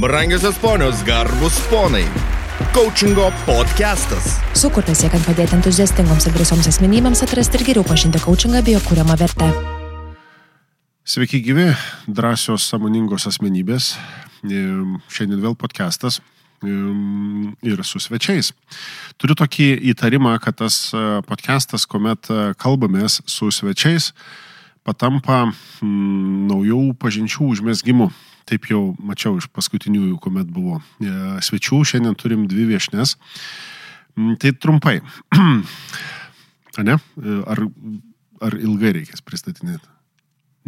Brangiosios ponios, garbus ponai. Coachingo podcastas. Sukurtas siekiant padėti entuziastingoms ir drąsioms asmenybėms atrasti ir geriau pažinti coachingą bei jo kūriamą vertę. Sveiki gyvi, drąsios, samoningos asmenybės. Šiandien vėl podcastas ir su svečiais. Turiu tokį įtarimą, kad tas e, podcastas, kuomet e, kalbamės su svečiais, patampa naujų pažinčių užmėsgimu. Taip jau mačiau iš paskutiniųjų, kuomet buvo e, svečių, šiandien turim dvi viešnes. Mm, Tai trumpai. A ne? E, Ar, ar ilgai reikės pristatinėti?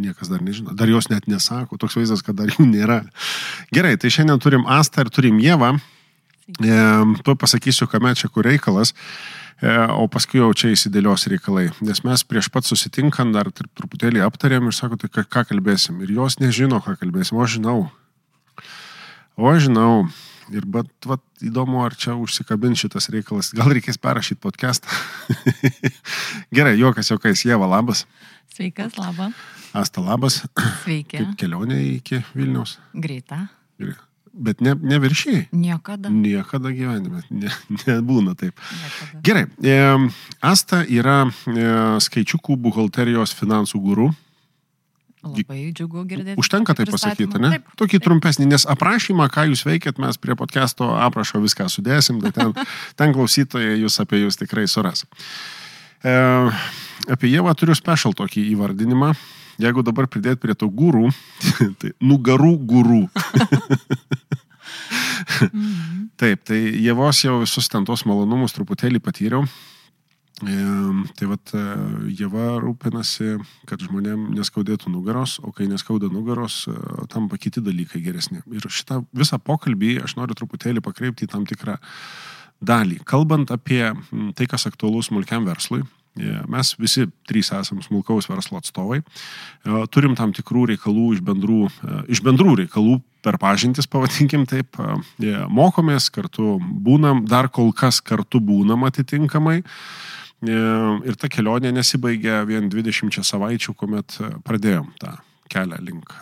Niekas dar nežino. Dar jos net nesako. Toks vaizdas, kad dar jų nėra. Gerai, tai šiandien turim Astą ir turim Jėvą. E, tu pasakysiu, kame čia kur reikalas. E, o paskui jau čia įsidėlios reikalai. Nes mes prieš pat susitinkant dar tr- truputėlį aptarėm ir sako, tai ką, ką kalbėsim. Ir jos nežino, ką kalbėsim. O aš žinau. O aš žinau. Ir bet vat, įdomu, ar čia užsikabin šitas reikalas. Gal reikės perrašyti podcastą. Gerai, juokas, juokas. Jėva, labas. Sveikas, laba. Asta, labas. Sveiki. Kaip kelionė iki Vilniaus. Greita. Ir- Bet ne, ne viršiai. Niekada. Niekada gyvenime. Ne, nebūna taip. Niekada. Gerai. E, Asta yra e, skaičiukų buhalterijos finansų guru. Labai džiugu girdėti. Užtenka tai pasakyti, ne? Taip. Tokį trumpesnį, nes aprašymą, ką jūs veikėt, mes prie podcast'o aprašo viską sudėsim, tai ten, ten klausytojai jūs apie jūs tikrai suras. E, apie Jėvą turiu special tokį įvardinimą. Jeigu dabar pridėt prie to gūrų, tai nugarų gūrų. Mhm. Taip, tai Jėvos jau visus ten tos malonumus truputėlį patyriau. E, tai vad, Jėva rūpinasi, kad žmonėm neskaudėtų nugaros, o kai neskauda nugaros, e, tampa kiti dalykai geresni. Ir šitą visą pokalbį aš noriu truputėlį pakreipti į tam tikrą dalį. Kalbant apie tai, kas aktualus smulkiam verslui, mes visi trys esame smulkaus verslo atstovai, e, turim tam tikrų reikalų iš bendrų, e, iš bendrų reikalų per pažintis, pavadinkim taip, e, mokomės, kartu būnam, dar kol kas kartu būnam atitinkamai. Ir ta kelionė nesibaigia vien 20 savaičių, kuomet pradėjom tą kelią link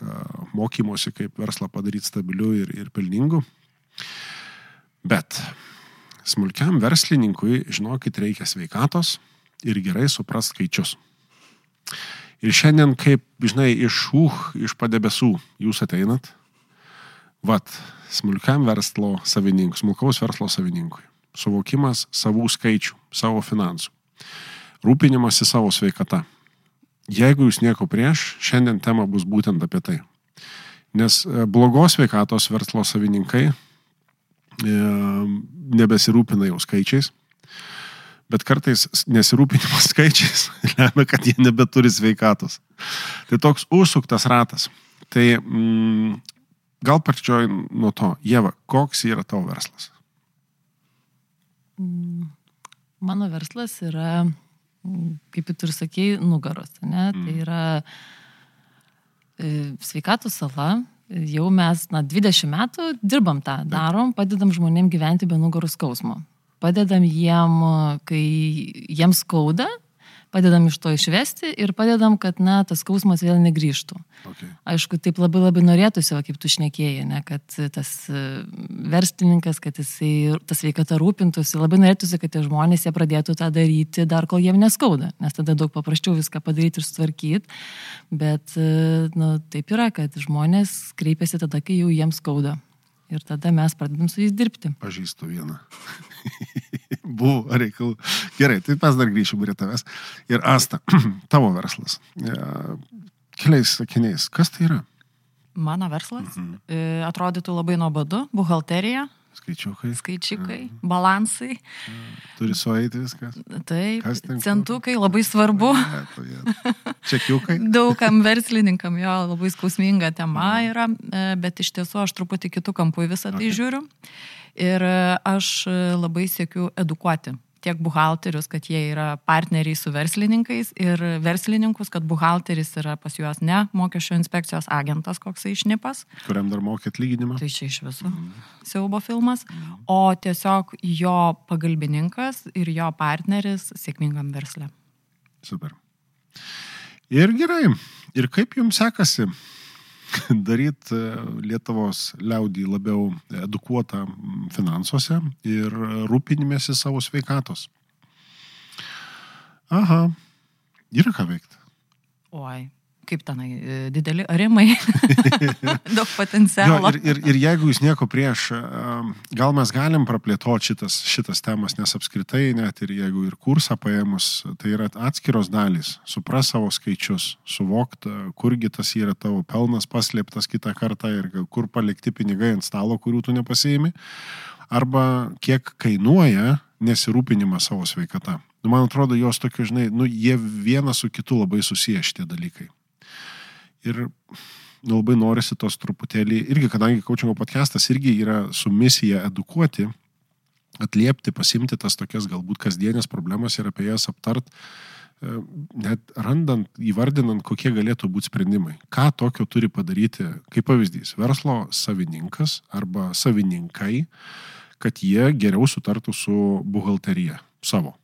mokymosi, kaip verslą padaryti stabiliu ir, ir pelningu. Bet smulkiam verslininkui, žinokit, reikia sveikatos ir gerai suprast skaičius. Ir šiandien, kaip, žinai, iš šūh, iš padebesų jūs ateinat, vat, smulkiam verslo savininkui, smulkaus verslo savininkui. Suvokimas savų skaičių, savo finansų. Rūpinimasi savo sveikata. Jeigu jūs nieko prieš, šiandien tema bus būtent apie tai. Nes e, blogos sveikatos verslo savininkai e, nebesirūpina jau skaičiais, bet kartais nesirūpinimas skaičiais lemia, kad jie nebeturi sveikatos. Tai toks užsuktas ratas. Tai mm, gal pačioj nuo to, Jėva, koks yra tavo verslas? Mm, Mano verslas yra, mm, kaip ir sakėjai, nugaros. Ne? Mm. Tai yra e, sveikatų sala. Jau mes, na, 20 metų dirbam tą, darom, padedam žmonėm gyventi be nugarų skausmo. Padedam jiem, kai jiems skauda, padedam iš to išvesti ir padedam, kad, na, tas skausmas vėl negrįžtų. Okay. Aišku, taip labai labai norėtųsi, va, kaip tu šnekėjai, ne, kad tas e, verslininkas, kad jisai tas veikata rūpintųsi, labai norėtųsi, kad tie žmonės jie pradėtų tą daryti dar kol jiem neskauda, nes tada daug paprasčiau viską padaryti ir sutvarkyti, bet e, nu, taip yra, kad žmonės kreipiasi tada, kai jau jiems skauda. Ir tada mes pradedam su jais dirbti. Pažįstu vieną. Buvo reikalų. Gerai, tai mes dar grįšim prie tavęs. Ir Asta, tavo verslas. E, Keliais sakiniais, kas tai yra? Mano verslas Mhm. e, atrodytų labai nuobodu - buhalterija, Skaičiukai, skaičiukai, Mhm. balansai, turi sueiti viskas. taip, centukai labai svarbu. Vieto, vieto. Čekiukai. Daugam verslininkam jo labai skausminga tema yra, e, bet iš tiesų aš truputį kitų kampų į visą tai Okay. žiūriu. Ir e, aš e, labai siekiu edukuoti tiek buhalterius, kad jie yra partneriai su verslininkais ir verslininkus, kad buhalteris yra pas juos ne mokesčio inspekcijos agentas, koksai išnipas, Kuriam dar mokė atlyginimą. tai čia iš viso siaubo filmas, o tiesiog jo pagalbininkas ir jo partneris sėkmingam verslė. Super. Ir gerai. Ir kaip jums sekasi? daryti Lietuvos liaudį labiau edukuotą finansuose ir rūpinimėsi savo sveikatos. Aha, yra ką veikti. Oi, kaip tenai, e, dideli arimai, daug potencialo. Jo, ir, ir, ir jeigu jūs nieko prieš, gal mes galim praplėtoti šitas, šitas temas, nes apskritai net ir jeigu ir kursą paėmus, tai yra atskiros dalys. Supras savo skaičius, suvokti, kurgi tas yra tavo pelnas paslėptas kitą kartą ir kur palikti pinigai ant stalo, kurių tu nepasiemi. Arba kiek kainuoja nesirūpinimas savo sveikata. Nu, man atrodo, jos tokie, žinai, nu, jie vienas su kitu labai susiję šitie dalykai. Ir nu, labai norisi tos truputėlį, irgi kadangi coachingo podcastas irgi yra su misija edukuoti, atliepti, pasimti tas tokias galbūt kasdienės problemas ir apie jas aptart, e, net randant, įvardinant, kokie galėtų būti sprendimai. Ką tokio turi padaryti, kaip pavyzdys, verslo savininkas arba savininkai, kad jie geriau sutartų su buhalterija savo.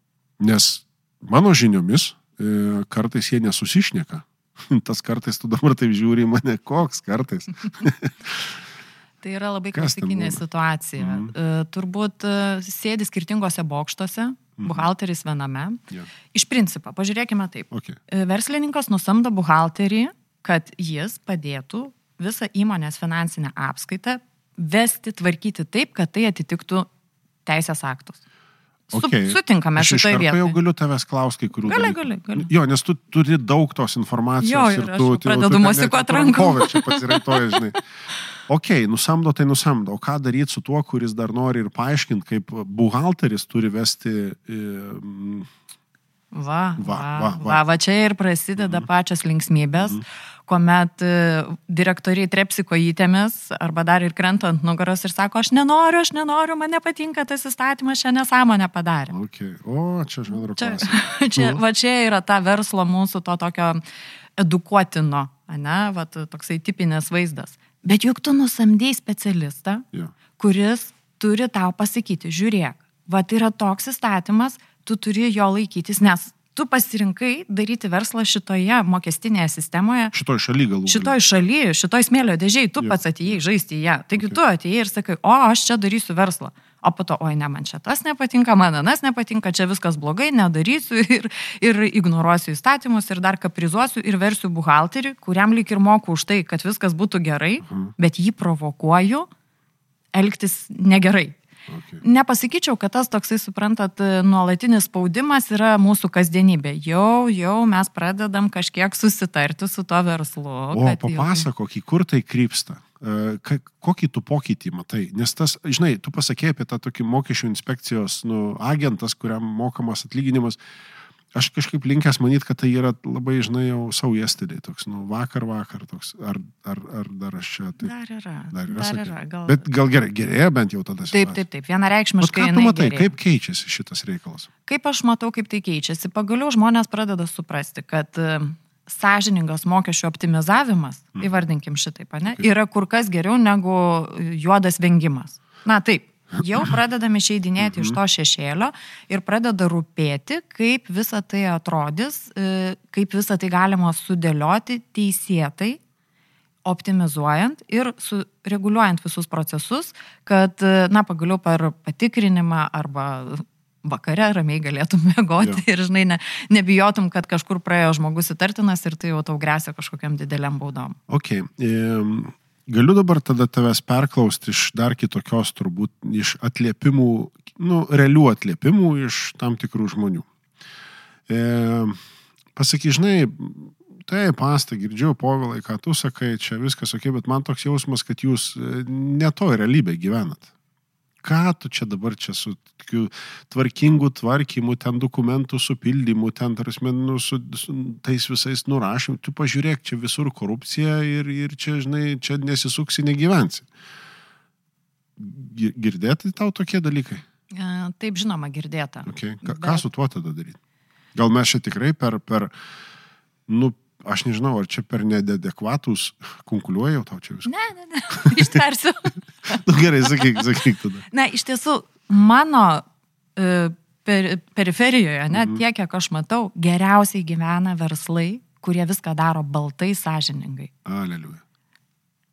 Nes mano žiniomis e, kartais jie nesusišneka. Tas kartais tu dabar taip žiūri į mane, koks kartais. Tai yra labai klasikinė situacija. Mm. Turbūt e, sėdi skirtingose bokštuose, Mhm. buhalteris viename. Ja. Iš principo, pažiūrėkime taip. Okay. E, Verslininkas nusamdo buhalterį, kad jis padėtų visą įmonės finansinę apskaitą vesti, tvarkyti taip, kad tai atitiktų teisės aktus. Su, Okay. Sutinkame iš šitoje karto jau vietoje. galiu tavęs klausti, kai kurių. Gali, gali, gali. Jo, nes tu turi daug tos informacijos. Jo, ir ir tu, pradedu tu ten mosikuot net rankom. rankovę Čia pasiraitoji, žinai. Ok, nusamdo tai nusamdo. O ką daryti su tuo, kuris dar nori ir paaiškinti, kaip buhalteris turi vesti... mm, Va, Va, va, va, va, va. va, čia ir prasideda mm. pačios linksmybės, mm. Kuomet e, direktoriai trepsi kojytėmis arba dar ir krenta ant nugaros ir sako, aš nenoriu, aš nenoriu, man nepatinka tas įstatymas, šią nesąmonę padarė. Okay. O, čia žanro Čia, čia, Nu. va čia yra ta verslo mūsų to tokio edukuotino, ne, va toksai tipinis vaizdas. Bet juk tu nusamdėjai specialistą, Jo. kuris turi tau pasakyti, žiūrėk, va tai yra toks įstatymas, tu turi jo laikytis, nes tu pasirinkai daryti verslą šitoje mokestinėje sistemoje, Šitoj šaly galų. šitoj šalyje, šitoj smėlio dėžiai, tu Jo. pats atėjai žaisti į ją. Taigi Okay. tu atėjai ir sakai, o aš čia darysiu verslą. O po to, oi ne, man čia tas nepatinka, man anas nepatinka, čia viskas blogai, nedarysiu ir, ir ignoruosiu įstatymus ir dar kaprizuosiu ir versiu buhalterį, kuriam lik ir moku už tai, kad viskas būtų gerai, Mhm. bet jį provokuoju elgtis negerai. Okay. Nepasakyčiau, kad tas toksai, suprantat, nuolatinis spaudimas yra mūsų kasdienybė. Jau, jau mes pradedam kažkiek susitarti su to verslu. O jau- papasakok, į kur tai krypsta. E, Kokį tu pokytį matai? Nes tas, žinai, tu pasakėjai apie tą tokį mokesčių inspekcijos nu, agentas, kuriam mokamas atlyginimas. Aš kažkaip linkęs manyti, kad tai yra labai, žinai, jau savo yesterday, toks, nu, vakar, vakar, toks, ar, ar, ar dar aš čia taip. Dar yra. Dar yra, Dar yra. Gal... Bet gal gerai, gerėja bent jau tada. Taip, situacija. taip, taip. Bet Vienareikšmiškai. ką tu matai, gerėja. kaip keičiasi šitas reikalas? Kaip aš matau, kaip tai keičiasi? Pagaliau žmonės pradeda suprasti, kad sąžiningas mokesčių optimizavimas, Mhm. įvardinkim šitaip, ne, Kaip? yra kur kas geriau negu juodas vengimas. Na taip, jau pradedame išeidinėti iš Mhm. to šešėlio ir pradeda rūpėti, kaip visa tai atrodys, e, kaip visa tai galima sudėlioti teisėtai, optimizuojant ir sureguliuojant visus procesus, kad, e, na, pagaliau per patikrinimą arba vakare ramiai galėtum mėgoti Jo. ir, žinai, ne, nebijotum, kad kažkur praėjo žmogus įtartinas ir tai jau tau grėsia kažkokiam dideliam baudom. Ok. Um, galiu dabar tada tavęs perklausti iš dar kitokios, turbūt, iš atliepimų, nu, realių atliepimų iš tam tikrų žmonių. E, pasaky, žinai, tai pasta, girdžiu, povilai, ką tu sakai, čia viskas ok, bet man toks jausmas, kad jūs e, ne to realybėje gyvenat. Ką tu čia dabar čia su tokiu tvarkingu tvarkymu, ten dokumentų supildymu, ten, tarsi, nu, su, su tais visais nurašymu, tu pažiūrėk, čia visur korupcija ir, ir čia, žinai, čia nesisuksi, negyvensi. Gi- Girdėti tau tokie dalykai? E, Taip, žinoma, girdėta. Okay. Ką, Bet- ką su tuo tada daryti? Gal mes čia tikrai per, per, nu, aš nežinau, ar čia per nedadekvatus konkuliuoju tau čia viską. Ne, ne, ne, ištversiu. Nu, gerai, sakyk, sakyk tada. Na, iš tiesų, mano e, per, periferijoje, net Mhm. tiek, kiek aš matau, geriausiai gyvena verslai, kurie viską daro baltai sąžiningai. Aleliuja.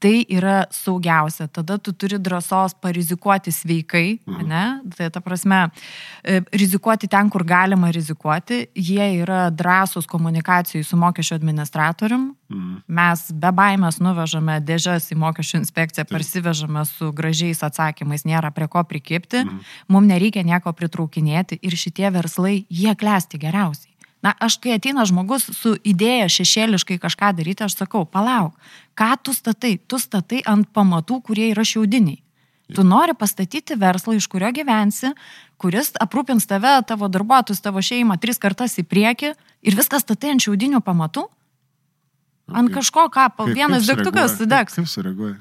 Tai yra saugiausia. Tada tu turi drąsos parizikuoti sveikai, Mhm. ne? Tai ta prasme, e, rizikuoti ten, kur galima rizikuoti. Jie yra drąsūs komunikacijai su mokesčio administratorium. Mhm. Mes be baimės nuvežame dėžes į mokesčių inspekciją, parsivežame su gražiais atsakymais, nėra prie ko prikipti, Mhm. mums nereikia nieko pritraukinėti ir šitie verslai, jie klesti geriausiai. Na, aš kai ateina žmogus su idėja šešėliškai kažką daryti, aš sakau, palauk, ką tu statai? Tu statai ant pamatų, kurie yra šiaudiniai. Tu nori pastatyti verslą, iš kurio gyvensi, kuris aprūpins tave, tavo darbuotojus, tavo šeimą tris kartas į priekį ir viskas statai ant šiaudinių pamatų? Ant kažko, ką, vienas degtukas sudegs. Kaip sureaguoja?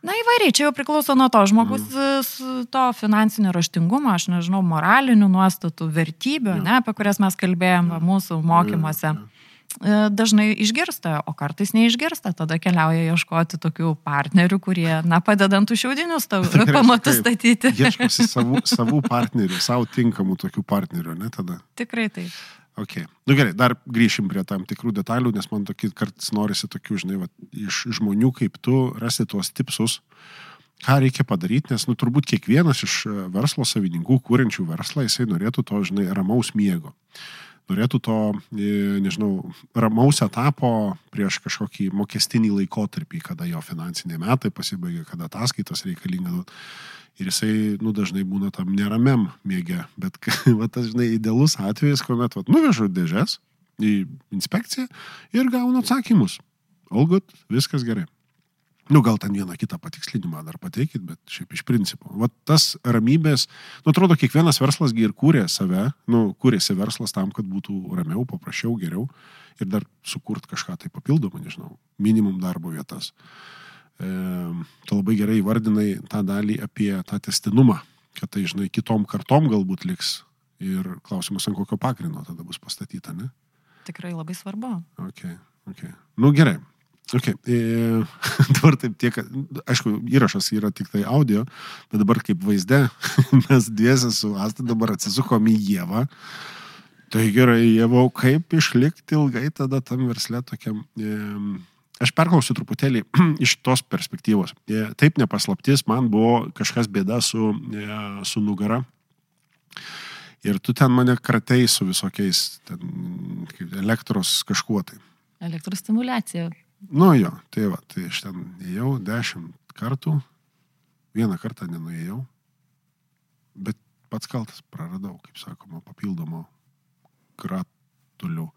Na įvairiai, čia jau priklauso nuo to žmogus mm. su to finansinio raštingumo, aš nežinau, moralinių nuostatų, vertybių, Jo. ne, apie kurias mes kalbėjom va, mūsų mokymuose. E, Dažnai išgirsta, o kartais neišgirsta, tada keliauja ieškoti tokių partnerių, kurie, na, padedant tų šiaudinius Tai pamatus statyti. Ieškosi savų, savų partnerių, savo tinkamų tokių partnerių, ne tada? Tikrai taip. Ok. Nu gerai, dar grįšim prie tam tikrų detalių, nes man tokį kartais norisi tokių, žinai, va, iš žmonių kaip tu rasti tuos tipsus, ką reikia padaryti, nes, nu, turbūt kiekvienas iš e, verslo savininkų, kūrenčių verslą, jisai norėtų to, žinai, ramaus miego. Norėtų to, e, nežinau, ramaus etapo prieš kažkokį mokestinį laikotarpį, kada jo finansiniai metai pasibaigia, kada ataskaitas reikalinga. duot. Ir jisai, nu, dažnai būna tam neramiam mėgė. Bet, va, tas, žinai, idealus atvejis, kuomet, va, nuvežu dėžes į inspekciją ir gaunu atsakymus. All good, viskas gerai. Nu, gal ten vieną kitą patikslinimą dar pateikit, bet šiaip iš principo. Va tas ramybės, nu, atrodo, kiekvienas verslasgi ir kūrė save, nu, kūrėsi verslas tam, kad būtų ramiau, paprasčiau, geriau ir dar sukurt kažką tai papildomą, nežinau, minimum darbo vietas. E, tu labai gerai įvardinai tą dalį apie tą testinumą, kad tai, žinai, kitom kartom galbūt liks ir klausimas, ant kokio pagrindo tada bus pastatyta, ne? Tikrai labai svarbu. Ok, ok. Nu gerai. Ok, e, dabar taip tiek, aišku, įrašas yra tik tai audio, bet dabar kaip vaizde, mes dviesi su Asta dabar atsisukom į Jėvą. Tai gerai, Jėvau, kaip išlikti ilgai tada tam versle tokiam. E, aš perklausiu truputėlį iš tos perspektyvos. E, taip nepaslaptis, man buvo kažkas bėda su, e, su nugara. Ir tu ten mane kratei su visokiais ten, elektros kažkuo tai. Elektros stimulacija. Nu jo, tai va, tai aš ten ėjau dešimt kartų, vieną kartą nenuėjau, bet pats kaltas praradau, kaip sakoma, papildomo gratulių.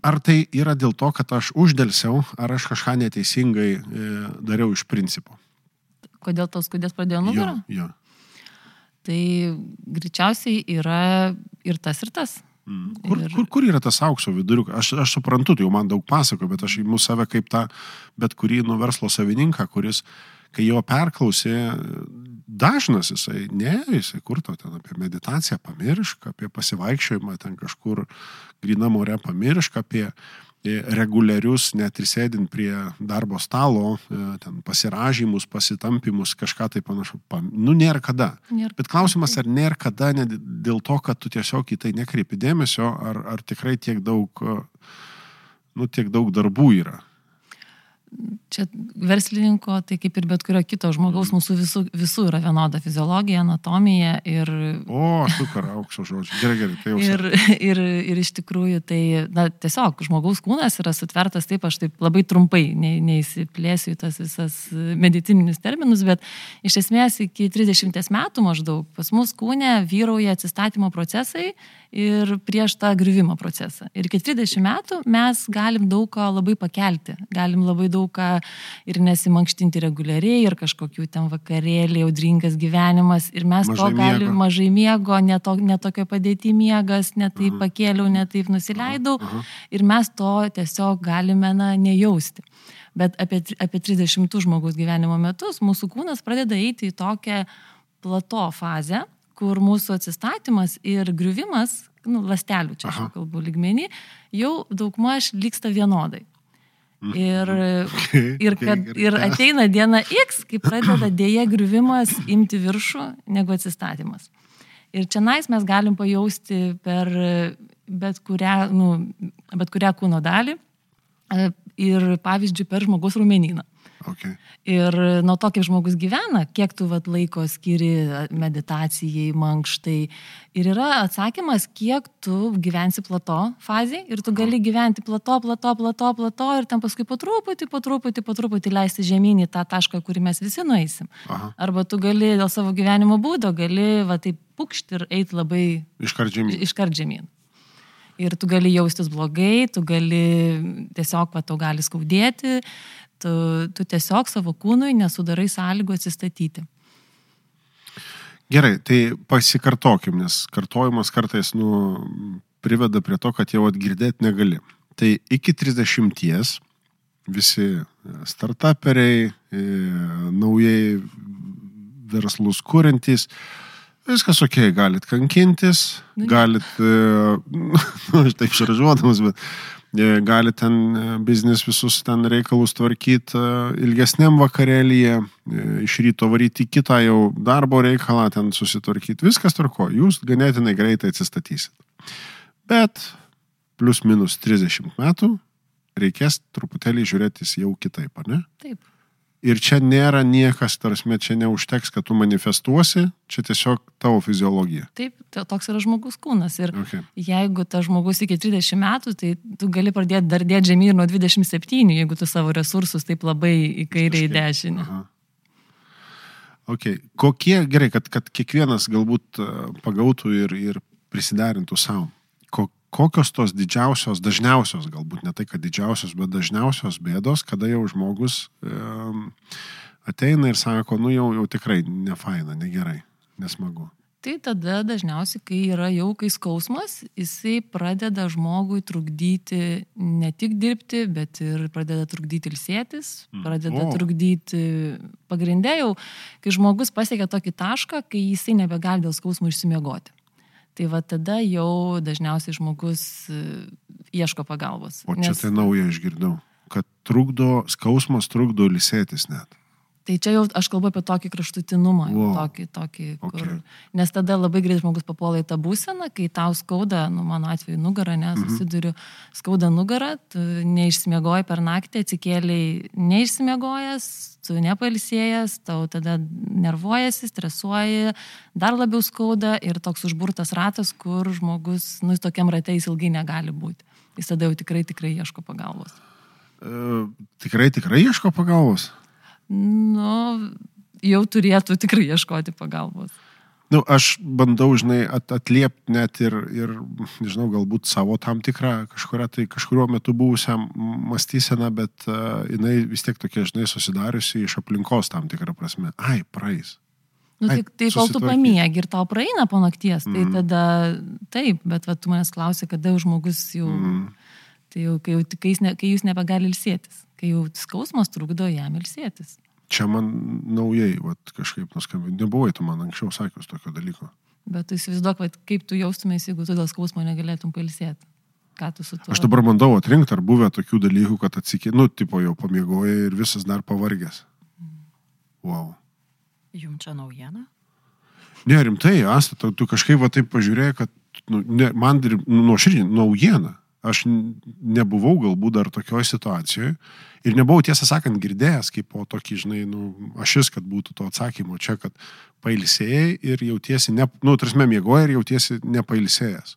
Ar tai yra dėl to, kad aš uždėlsiau, ar aš kažką neteisingai e, dariau iš principo? Kodėl tos skudės pradėjo nugarą? Jo, jo. Tai greičiausiai yra ir tas, ir tas. Mm. Kur, Ir- kur, kur yra tas aukso viduriukas? Aš, aš suprantu, tai jau man daug pasako, bet aš įimu save kaip tą bet kurį nu verslo savininką, kuris, kai jo perklausė, dažnas jisai, ne, jisai kur to ten apie meditaciją pamiršk, apie pasivaikščiojimą ten kažkur grina more pamiršk, apie e, reguliarius, net ir sėdint prie darbo stalo, e, ten pasiražymus, pasitampimus, kažką tai panašu. Nu, nėra kada. Nėra. Bet klausimas, ar nėra kada ne dėl to, kad tu tiesiog į tai nekreipi dėmesio, ar, ar tikrai tiek daug, e, nu, tiek daug darbų yra. Čia verslininko, tai kaip ir bet kurio kito žmogaus, mūsų visų, visų yra vienoda fiziologija, anatomija ir, O, super aukso žodžiai. Gerai, gerai, tai jau. ir, ir, ir iš tikrųjų tai, na, tiesiog žmogaus kūnas yra sutvertas taip, aš taip labai trumpai, ne, neįsiplėsiu į tas visas medicininius terminus, bet iš esmės iki 30 metų maždaug pas mus kūne vyrauja atsistatymo procesai ir prieš tą griuvimo procesą. Ir iki 30 metų mes galim daug ką labai pakelti, galim labai daug ką ir nesimankštinti reguliariai, ir kažkokių ten vakarėlį, audringas gyvenimas, ir mes Mažai to galim miego. mažai miego, neto, netokio padėti miegas, netaip pakėliau, netaip nusileidau, aha. ir mes to tiesiog galime na, nejausti. Bet apie, apie 30 žmogus gyvenimo metus mūsų kūnas pradeda eiti į tokią plato fazę, kur mūsų atsistatymas ir griuvimas, nu, lastelių čia aš kalbu lygmenį, jau daugmaž vyksta vienodai. Ir, ir, kad, ir ateina diena X, kai pradeda dėja griuvimas imti viršų negu atsistatymas. Ir čia nais mes galim pajausti per bet kurią, nu, bet kurią kūno dalį. E, ir, pavyzdžiui, per žmogus rumenyną. Okay. Ir nuo to, kaip žmogus gyvena, kiek tu vat, laiko skiri meditacijai, mankštai. Ir yra atsakymas, kiek tu gyvensi plato fazėje ir tu gali gyventi plato, plato, plato, plato ir ten paskui po truputį, po truputį, po truputį leisti žemynį tą tašką, kurį mes visi nueisim. Aha. Arba tu gali dėl savo gyvenimo būdo, gali va taip pukšti ir eiti labai iškart žemyn. Iškart žemyn. Ir tu gali jaustis blogai, tu gali tiesiog, va, tau gali skaudėti, tu, tu tiesiog savo kūnui nesudarai sąlygų atsistatyti. Gerai, tai pasikartokim, nes kartojimas kartais nu, priveda prie to, kad jau atgirdėti negali. Tai iki 30 visi startuperiai, e, naujai verslus kūrintys, viskas ok, galit kankintis, nu, galit, e, nu, aš taip šaržuodamas, bet E, gali ten e, biznis visus ten reikalus tvarkyti e, ilgesniam vakarėlyje, iš ryto varyti kitą jau darbo reikalą ten susitvarkyti. Viskas tvarko, jūs ganėtinai greitai atsistatysit. Bet plus minus 30 metų reikės truputėlį žiūrėtis jau kitaip, ar ne? Taip. Ir čia nėra niekas, tarsi, čia neužteks, kad tu manifestuosi, čia tiesiog tavo fiziologija. Taip, toks yra žmogus kūnas. Ir okay. jeigu tas žmogus iki 30 metų, tai tu gali pradėti dar dėti žemyn nuo 27, jeigu tu savo resursus taip labai į kairę, į dešinę. Aha. Okay. Kokie, gerai, kad, kad kiekvienas galbūt e, pagautų ir, ir prisiderintų savo kokios tos didžiausios, dažniausios, galbūt ne tai, kad didžiausios, bet dažniausios bėdos, kada jau žmogus e, ateina ir sako, nu jau, jau tikrai nefaina, negerai, nesmagu. Tai tada dažniausiai, kai yra jau kai skausmas, jisai pradeda žmogui trukdyti ne tik dirbti, bet ir pradeda trukdyti ilsėtis, mm. pradeda o. trukdyti pagrindė jau, kai žmogus pasiekia tokį tašką, kai jisai nebegali dėl skausmų išsimiegoti. Tai va tada jau dažniausiai žmogus e, ieško pagalbos. O čia nes... tai nauja išgirdau, kad trukdo, skausmas trukdo lisėtis net. Tai čia jau aš kalbu apie tokį kraštutinumą, wow. tokį, tokį okay. kur, nes tada labai greit žmogus papuola į tą būseną, kai tau skauda, nu mano atveju nugarą, nes mhm. susiduriu, skauda nugarą, tu neišsimiegoji per naktį, atsikėliai neišsimiegojęs, tu nepalsėjęs, tau tada nervuojasi, stresuoji, dar labiau skauda ir toks užburtas ratas, kur žmogus, nu, tokiam rate jis ilgai negali būti. Jis tada jau tikrai, tikrai ieško pagalbos. E, tikrai, tikrai ieško pagalbos? Nu, jau turėtų tikrai ieškoti pagalbos. Nu, aš bandau, žinai, at, atliepti net ir, ir, nežinau, galbūt savo tam tikrą kažkurio, tai kažkurio metu buvusią mąstyseną, bet uh, jinai vis tiek tokia, žinai, susidariusi iš aplinkos tam tikrą prasme. Ai, praeis. Nu, tai, tai kol tu pamiegi ir tau praeina po nakties, tai mm. tada taip, bet va, tu manęs klausi, kada žmogus jau, mm. tai jau, kai, jau, kai, jis ne, kai jūs nebegali ilsėtis kai jau skausmas trukdo jam ilsėtis. Čia man naujai, vat, kažkaip nuskambėjo, nebuvai tu man anksčiau sakius tokio dalyko. Bet tu įsivaizduok, vat, kaip tu jaustumės, jeigu tu dėl skausmo negalėtum pailsėti. Ką tu su tuo? Aš dabar bandau atrinkti, ar buvę tokių dalykų, kad atsikė, nu, tipo jau pamiegoja ir visas dar pavargęs. Wow. Jums čia naujiena? Ne, rimtai, Asta, tu, tu kažkaip va taip pažiūrėjai, kad nu, ne, man nu, nuoširdžiai naujiena. Aš nebuvau galbūt dar tokioje situacijoje ir nebuvau tiesą sakant girdėjęs kaip po tokį, žinai, nu, ašis, kad būtų to atsakymo čia, kad pailsėjai ir jautiesi, ne, nu, tarsi mėgoji ir jautiesi nepailsėjęs.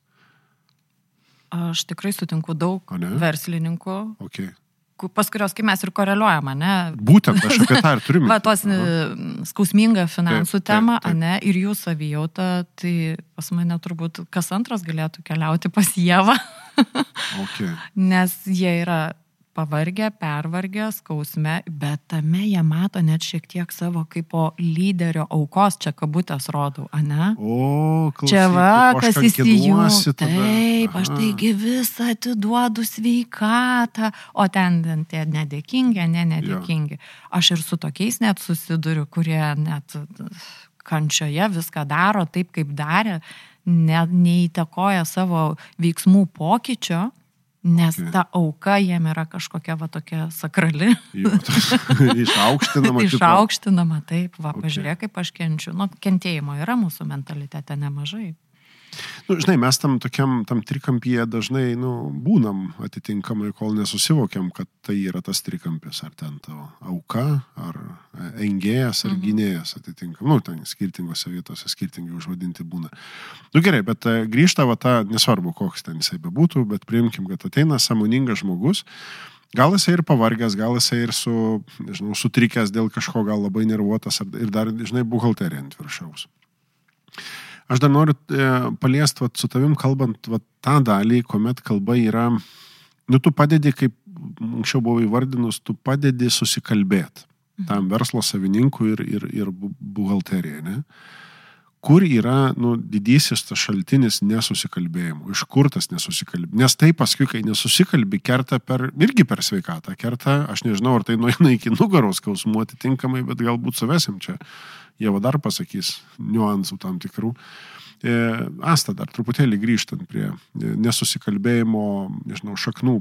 Aš tikrai sutinku daug verslininkų, okay pas kurios, kai mes ir koreliuojame, ne? Būtent, aš apie tą ir turiu. Va, tos skausmingą finansų taip, temą, taip, taip. ne, ir jų savijautą, tai pas mane turbūt kas antras galėtų keliauti pas Jėvą. okay. Nes jie yra pavargę, pervargę, skausme, bet tame jie mato net šiek tiek savo kaip po lyderio aukos, čia kabutės rodau, ane? O, klausyk, čia va, kas įsijungia. Taip, aš taigi visą atiduodu sveikatą, o ten, tie nedėkingi, ne nedėkingi. Jo. Aš ir su tokiais net susiduriu, kurie net kančioje viską daro taip, kaip darė, ne, neįtakoja savo veiksmų pokyčio Nes ta auka jiem yra kažkokia va tokia sakrali. Išaukštinama. Išaukštinama, taip, va, okay. pažiūrėk, kaip aš kenčiu. Nu, kentėjimo yra mūsų mentalitete nemažai. Nu, žinai, mes tam tokiam, tam trikampyje dažnai, nu, būnam atitinkamai, kol nesusivokiam, kad tai yra tas trikampis, ar ten tavo auka, ar e, engėjas, ar Mhm. gynėjas atitinkamai. Nu, ten skirtingose vietose skirtingai užvadinti būna. Nu gerai, bet e, grįžta va ta, nesvarbu, koks ten jisai bebūtų, bet priimkim, kad ateina samoningas žmogus. Gal jisai ir pavargęs, gal jisai ir su, nežinau, sutrikęs dėl kažko, gal labai nervuotas ir dar, žinai, buhalterija ant viršaus. Aš dar noriu e, paliesti, vat, su tavim kalbant, vat, tą dalį, kuomet kalba yra, nu, tu padedi, kaip anksčiau buvo įvardinus, tu padedi susikalbėti tam verslo savininkui ir, ir, ir bu- buhalterijai, ne? Kur yra, nu, didysis tas šaltinis nesusikalbėjimo, iš kur tas nesusikalbėjimas. Nes tai paskui, kai nesusikalbi, kerta per, irgi per sveikatą, kerta, aš nežinau, ar tai nueina iki nugaros skausmų atitinkamai, bet galbūt suvesim čia. Jie va dar pasakys niuansų tam tikrų. E, Asta dar truputėlį grįžtant prie e, nesusikalbėjimo, nežinau, šaknų,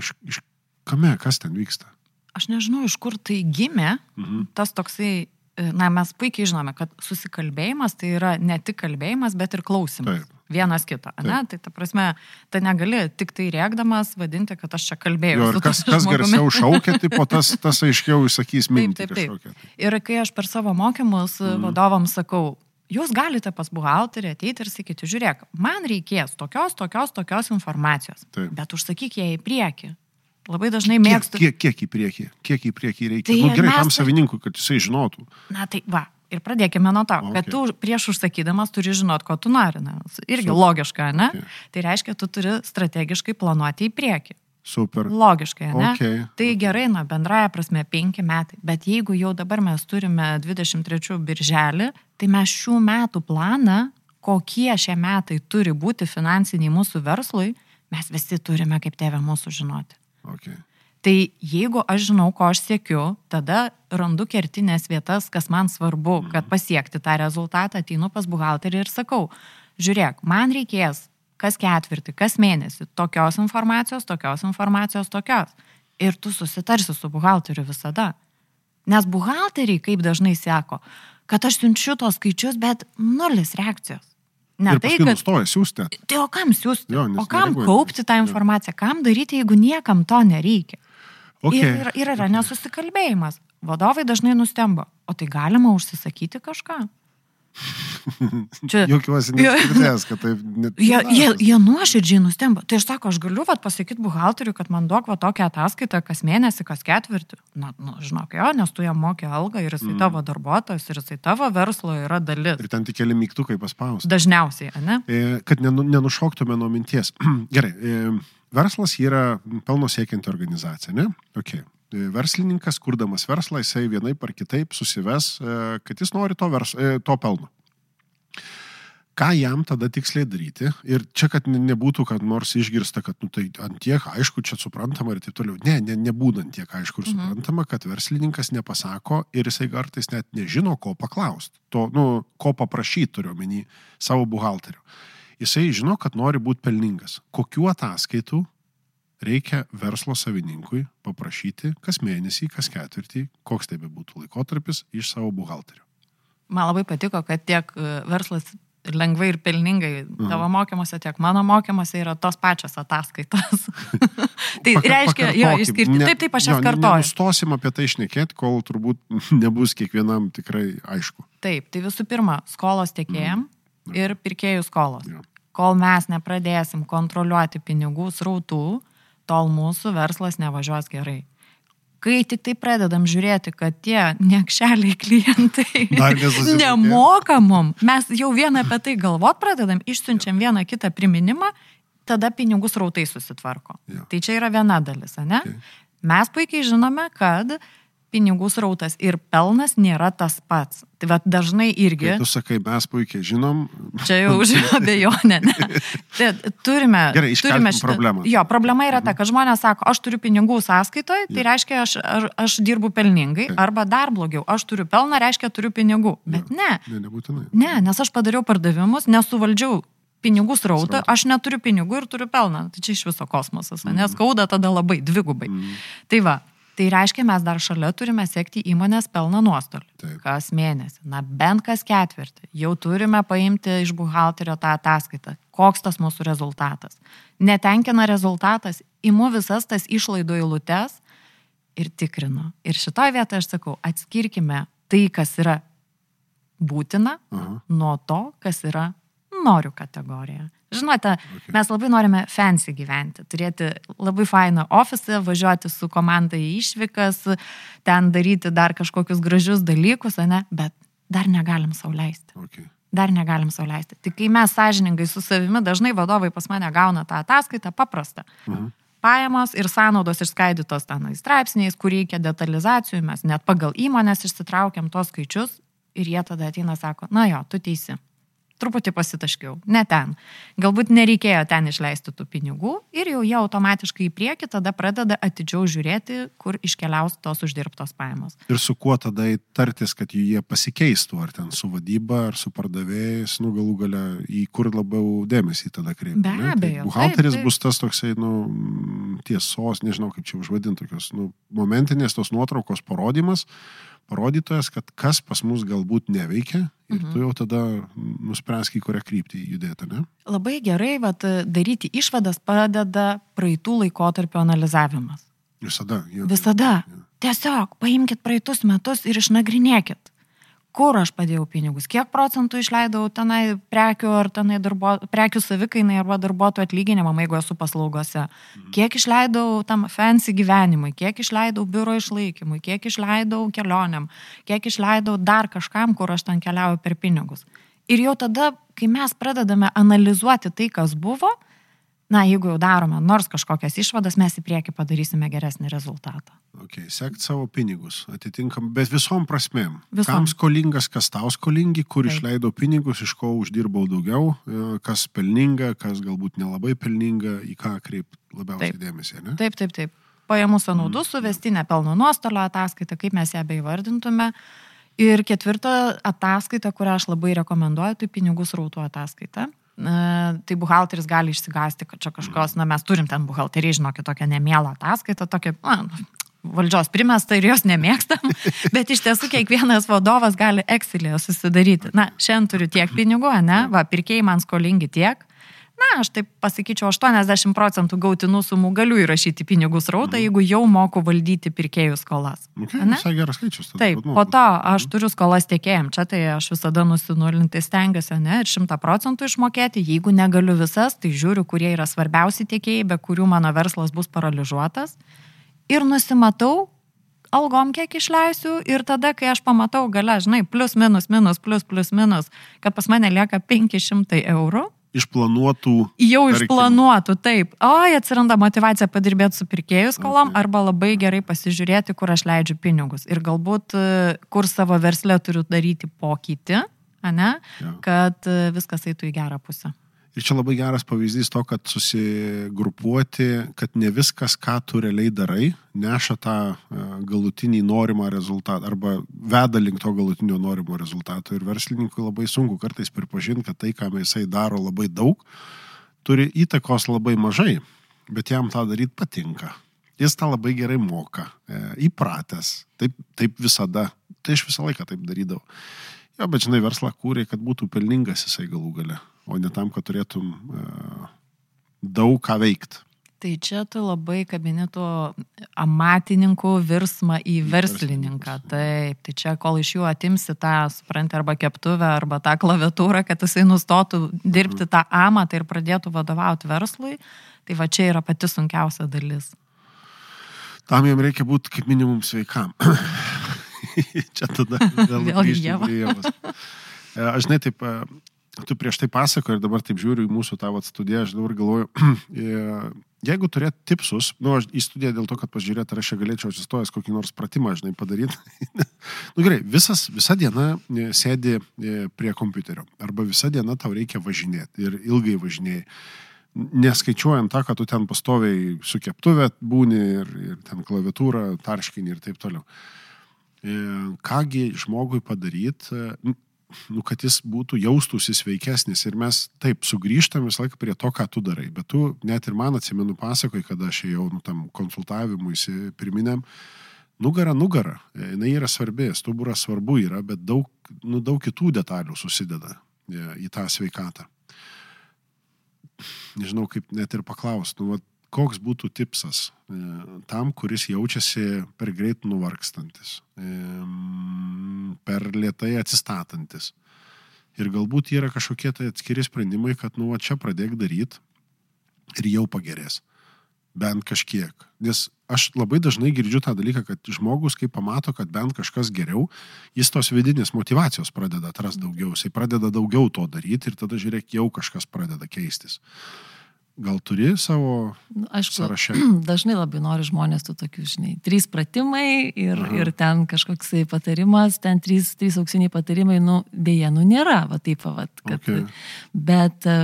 iš, iš kame, kas ten vyksta. Aš nežinau, iš kur tai gimė, Mhm. tas toksai, na, mes puikiai žinome, kad susikalbėjimas tai yra ne tik kalbėjimas, bet ir klausimas. Taip. Vienas kito, ne? Tai ta prasme, tai negali tik tai rėkdamas vadinti, kad aš čia kalbėjau. Jo, ir kas, kas garsiau šaukia, tai po tas, tas aiškiau išsakys mintį taip, taip. kažkokią. tai. Ir kai aš per savo mokymus mm. vadovams sakau, jūs galite pas buhalterį ateiti ir sakyti, žiūrėk, man reikės tokios, tokios, tokios informacijos, Taip. bet užsakyk ją į priekį. Labai dažnai Kiek, mėgstu. kiek, kiek į priekį, kiek į priekį reikia. Tai nu, gerai, mes tam tai- savininkui, kad jisai žinotų. Na tai va. Ir pradėkime nuo to, okay. kad tu prieš užsakydamas turi žinot, ko tu nori. Ne? Irgi Super. logiška, ne? Okay. Tai reiškia, tu turi strategiškai planuoti į priekį. Super. Logiškai, ne? Okay. Tai gerai, na, bendraja prasme, penki metai. Bet jeigu jau dabar mes turime 23 birželį, tai mes šių metų planą, kokie šie metai turi būti finansiniai mūsų verslui, mes visi turime kaip tėvė mūsų žinoti. Okay. Tai jeigu aš žinau, ko aš siekiu, tada randu kertinės vietas, kas man svarbu, kad pasiekti tą rezultatą, ateinu pas buhalterį ir sakau, žiūrėk, man reikės kas ketvirtį, kas mėnesį tokios informacijos, tokios informacijos, tokios. Ir tu susitarsi su buhalteriu visada. Nes buhalteriai, kaip dažnai sako, kad aš siunčiu tos skaičius, bet nulis reakcijos. Ne ir tai, kad... nustoja siūsti. Tai o kam siūsti? Jo, o kam nereaguoja. kaupti tą informaciją? Kam daryti, jeigu niekam to nereikia? Okay. Ir, ir, ir yra nesusikalbėjimas. Vadovai dažnai nustemba. O tai galima užsisakyti kažką? Čia, Jokiuosi Jo. neskirdės, kad taip net. jie, jie, jie nuoširdžiai nustemba. Tai aš sako, aš galiu vat, pasakyti buhalteriui, kad man duok va tokią ataskaitą kas mėnesį, kas ketvirtį. Na, nu, žinok, jo, nes tu jam mokė algą ir jisai mm. tavo darbuotojas ir jisai tavo verslo yra dalis. Ir ten tik keli mygtukai paspausti. Dažniausiai, ne? E, Kad nenu- nenušoktume nuo minties. Gerai, e, verslas yra pelno siekianti organizacija, ne? Okay. E, Verslininkas, kurdamas verslą, jisai vienai par kitaip susives, e, kad jis nori to, vers, e, to pelno. Ką jam tada tiksliai daryti? Ir čia, kad ne- nebūtų, kad nors išgirsta, kad nu, tai ant tiek aišku, čia suprantama ir taip toliau. Ne, ne nebūdant tiek aišku ir Mhm. suprantama, kad verslininkas nepasako ir jisai kartais net nežino, ko paklausti. To, nu, ko paprašyti turiu omeny savo buhalteriu. Jisai žino, kad nori būti pelningas. Kokiu ataskaitų reikia verslo savininkui paprašyti kas mėnesį, kas ketvirtį, koks tai bebūtų laikotarpis, iš savo buhalterio. Man labai patiko, kad tiek e, verslas lengvai ir pelningai tavo mokymuose, tiek mano mokymuose yra tos pačios ataskaitos. tai Paka- reiškia, jo, išskirti. Ne- Taip, taip, aš jas kartoju. Nenustosim apie tai išnekėti, kol turbūt nebus kiekvienam tikrai aišku. Taip, tai visų pirma, skolos tiekėjim ir pirkėjų skolos. Jo. Kol mes nepradėsim kontroliuoti pinigų srautų, tol mūsų verslas nevažiuos gerai. Kai tik tai pradedam žiūrėti, kad tie nekšeliai klientai Dar nesusimokėjo. nemoka mum, mes jau vieną apie tai galvot pradedam, išsiunčiam vieną kitą priminimą, tada pinigų srautai susitvarko. Jo. Tai čia yra viena dalis, ne? Okay. Mes puikiai žinome, kad pinigų srautas ir pelnas nėra tas pats. Tai vad dažnai irgi, Kai tu sakai, mes puikiai žinom, čia jau už abejonę, ne. Tai turime, Gerai, turime problemą. Jo, problema yra ta, kad žmonės sako, aš turiu pinigų sąskaitoje, tai Jo. reiškia, aš, aš, aš dirbu pelningai, Taip. arba dar blogiau, aš turiu pelną, reiškia, turiu pinigų. Bet ne, ne, nebūtinai. ne, nes aš padariau pardavimus, nesuvaldžiau pinigų srautą, aš neturiu pinigų ir turiu pelną. Tai čia iš viso kosmosas, nes skauda tada labai, dvigubai. Mm. Tai va, Tai reiškia, mes dar šalia turime sekti įmonės pelno nuostolį. Taip. Kas mėnesį, na bent kas ketvirtį. Jau turime paimti iš buhalterio tą ataskaitą. Koks tas mūsų rezultatas. Netenkina rezultatas, imu visas tas išlaidų eilutes ir tikrinu. Ir šitoje vietoje aš sakau, atskirkime tai, kas yra būtina, Aha. nuo to, kas yra noriu kategorija. Žinote, mes labai norime fancy gyventi, turėti labai fainą ofisą, važiuoti su komanda į išvykas, ten daryti dar kažkokius gražius dalykus, ne, bet dar negalim sauliaisti. Okay. Dar negalim sauliaisti. Tik kai mes sąžiningai su savimi, dažnai vadovai pas mane gauna tą ataskaitą paprastą. Mhm. Pajamos ir sąnaudos išskaidytos tenai straipsniais, kur reikia detalizacijų, mes net pagal įmonės išsitraukiam tos skaičius ir jie tada ateina sako, na jo, tu teisi truputį pasitaškiau, ne ten. Galbūt nereikėjo ten išleisti tų pinigų ir jau jie automatiškai į priekį tada pradeda atidžiau žiūrėti, kur iškeliaus tos uždirbtos pajamos. Ir su kuo tada tartis, kad jie pasikeistų, ar ten su vadyba, ar su pardavėjais, nu galų gale į kur labiau dėmesį tada kreipti. Be ne? abejo, Tai buhalteris taip, taip. bus tas toksai, nu, tiesos, nežinau kaip čia užvadinti, tokios, nu, momentinės tos nuotraukos parodimas, parodytojas, kad kas pas mus galbūt neveikia ir Mhm. tu jau tada nuspręsk į kurią kryptį judėti, ne? Labai gerai vat, daryti išvadas padeda praeitų laikotarpio analizavimas. Visada. Jo, Visada. jo. Tiesiog paimkite praeitus metus ir išnagrinėkit. Kur aš padėjau pinigus, kiek procentų išleidau tenai prekių ar tenai darbo, prekių savikainai arba darbuotojų atlyginimam, jeigu esu paslaugose. Kiek išleidau tam fancy gyvenimui, kiek išleidau biuro išlaikymui, kiek išleidau kelioniam, kiek išleidau dar kažkam, kur aš ten keliauju per pinigus. Ir jau tada, kai mes pradedame analizuoti tai, kas buvo, na, jeigu jau darome nors kažkokias išvadas, mes į priekį padarysime geresnį rezultatą. Okay, sekt savo pinigus, atitinkam, bet visom prasmėm. Visom. Kam skolingas, kas tau skolingi, kur Taip. išleidau pinigus, iš ko uždirbau daugiau, e, kas pelninga, kas galbūt nelabai pelninga, į ką kreipti labiausiai Taip. dėmesį, ne? Taip, taip, taip. Pajamų sąnaudų suvestinė pelno nuostolio ataskaita, kaip mes ją beivardintume. Ir ketvirta ataskaita, kurią aš labai rekomenduoju, tai pinigų srautų ataskaita. Na, tai buhalteris gali išsigasti, kad čia kažkos, na mes turim ten buhalterį, žinokit, tokią nemėlą ataskaitą, tokią, na, valdžios primestą ir jos nemėgstam, bet iš tiesų kiekvienas vadovas gali Excel'e susidaryti. Na, šiandien turiu tiek pinigų, ne, va, pirkėjai man skolingi tiek. Na, aš taip pasakyčiau, 80 procentų gautinų sumų galiu įrašyti pinigų srautą, jeigu jau moku valdyti pirkėjų skolas. Okay, Ane? visai geras skaičius. tada, Taip, bet, nu, po to aš turiu skolas tiekėjim, čia tai aš visada nusinulinti stengiuosi, ne, ir šimtą procentų išmokėti, jeigu negaliu visas, tai žiūriu, kurie yra svarbiausi tiekėjai, be kurių mano verslas bus paralyžiuotas. Ir nusimatau, algom kiek išleisiu ir tada, kai aš pamatau gale, žinai, plus minus, minus, plus, plus, minus, kad pas mane lieka 500 eurų, Išplanuotų. jau tarkim, išplanuotų, taip. O, atsiranda motivacija padirbėti su pirkėjų skolom Okay. arba labai gerai pasižiūrėti, kur aš leidžiu pinigus. Ir galbūt, e, kur savo verslę turiu daryti pokytį, ane, Jo. kad e, viskas eitų į gerą pusę. Ir čia labai geras pavyzdys to, kad susigrupuoti, kad ne viskas, ką tu realiai darai, neša tą e, galutinį norimą rezultatą arba veda link to galutinio norimo rezultato. Ir verslininkui labai sunku kartais pripažinti, kad tai, ką jisai daro labai daug, turi įtakos labai mažai, bet jam tą daryti patinka. Jis tą labai gerai moka, e, įpratęs, taip, taip visada, tai aš visą laiką taip darydavau. Jo, bet žinai, verslą kūrė, kad būtų pelningas jisai galų gale, o ne tam, kad turėtum uh, daug ką veikti. Tai čia tu labai kabinėtų amatininkų virsmą į verslininką. Taip, tai čia kol iš jų atimsi tą, supranti, arba keptuvę, arba tą klaviatūrą, kad jisai nustotų dirbti tą amatą ir pradėtų vadovauti verslui, tai va čia yra pati sunkiausia dalis. Tam jam reikia būti kaip minimum sveikam. Čia tada vėl grįžti prie Ievos. E, Aš žinai, taip, e, tu prieš tai pasakoji ir dabar taip žiūriu į mūsų vat studiją, aš dabar galvoju, e, jeigu turėt tipsus, nu, aš į studiją dėl to, kad pažiūrėt, ar aš čia galėčiau atsistojęs kokį nors pratimą, žinai, padaryti. nu gerai, visas, visa diena e, sėdi e, prie kompiuterio, arba visa diena tau reikia važinėti ir ilgai važinėjai. Neskaičiuojant tą, kad tu ten pastoviai su keptuvė būni ir, ir ten klaviatūra, tarškinį ir taip toliau. Kągi žmogui padaryti, nu, kad jis būtų jaustųsi sveikesnis ir mes taip sugrįžtam visą laiką prie to, ką tu darai. Bet tu net ir man atsimenu pasakoji, kada aš ėjau nu, tam konsultavimuisi pirminiam, Nugara, nugara, jinai yra svarbi, stuburas svarbu yra, bet daug, nu, daug kitų detalių susideda e, į tą sveikatą. Nežinau, kaip net ir paklausti, nu, vat, koks būtų tipsas e, tam, kuris jaučiasi per greit nuvarkstantis, e, per lietai atsistatantis. Ir galbūt yra kažkokie tai atskiri sprendimai, kad, nu, va, čia pradėk daryti ir jau pagerės. Bent kažkiek. Nes aš labai dažnai girdžiu tą dalyką, kad žmogus, kai pamato, kad bent kažkas geriau, jis tos vidinės motivacijos pradeda atrasti daugiau, jisai pradeda daugiau to daryti ir tada žiūrėk, jau kažkas pradeda keistis. Gal turi savo Nu, Aišku, sąraše? dažnai labai nori žmonės tų tokių, žinai, trys pratimai ir, Aha. ir ten kažkoks patarimas, ten trys, trys auksiniai patarimai, nu, dėja, nu, nėra, va taip, va, kad. Okay. Bet e,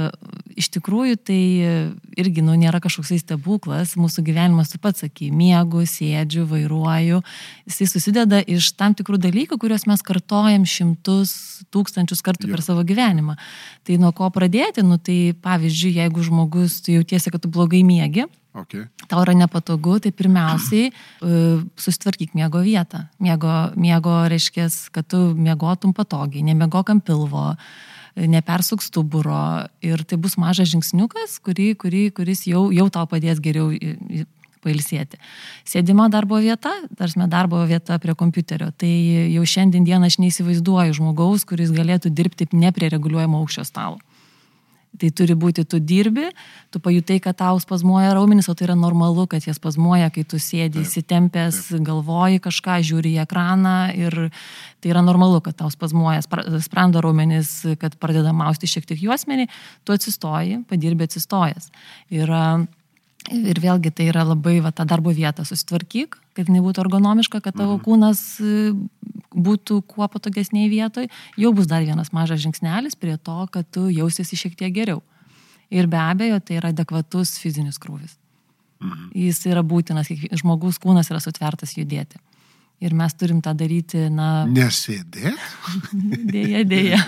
iš tikrųjų tai e, irgi, nu, nėra kažkoks stebuklas, mūsų gyvenimas, tu pats sakai, miegu, sėdžiu, vairuoju, jisai susideda iš tam tikrų dalykų, kuriuos mes kartojam šimtus, tūkstančius kartų Jo. per savo gyvenimą. Tai nuo ko pradėti, nu, tai pavyzdžiui, jeigu žmogus, tu jautiesi, kad tu blogai miegi, Okay. tau yra nepatogu, tai pirmiausiai e, susitvarkyk miego vietą. Miego, miego reiškia, kad tu miegotum patogiai, nemiegok ant pilvo, nepersuk stuburo ir tai bus mažas žingsniukas, kurį, kurį, kuris jau, jau tau padės geriau pailsėti. Sėdima darbo vieta, tarsi darbo vieta prie kompiuterio, tai jau šiandien dieną aš neįsivaizduoju žmogaus, kuris galėtų dirbti ne prie reguliuojamo aukščio stalo. Tai turi būti, tu dirbi, tu pajutai, kad tau spazmuoja raumenis, o tai yra normalu, kad jie spazmuoja, kai tu sėdi Taip, įsitempęs, galvoji kažką, žiūri į ekraną ir tai yra normalu, kad tau spazmuoja spra- sprando raumenis, kad pradeda mausti šiek tiek juosmenį, tu atsistoji, padirbi atsistojęs. Ir, ir vėlgi tai yra labai va, tą darbo vietą susitvarkyk, kad jinai būtų ergonomiška, kad tavo kūnas e, būtų kuo patogesniai vietoj, jau bus dar vienas mažas žingsnelis prie to, kad tu jausiesi šiek tiek geriau. Ir be abejo, tai yra adekvatus fizinis krūvis. Jis yra būtinas, žmogus kūnas yra sutvertas judėti. Ir mes turim tą daryti, na, Nesėdėt? dėja, dėja.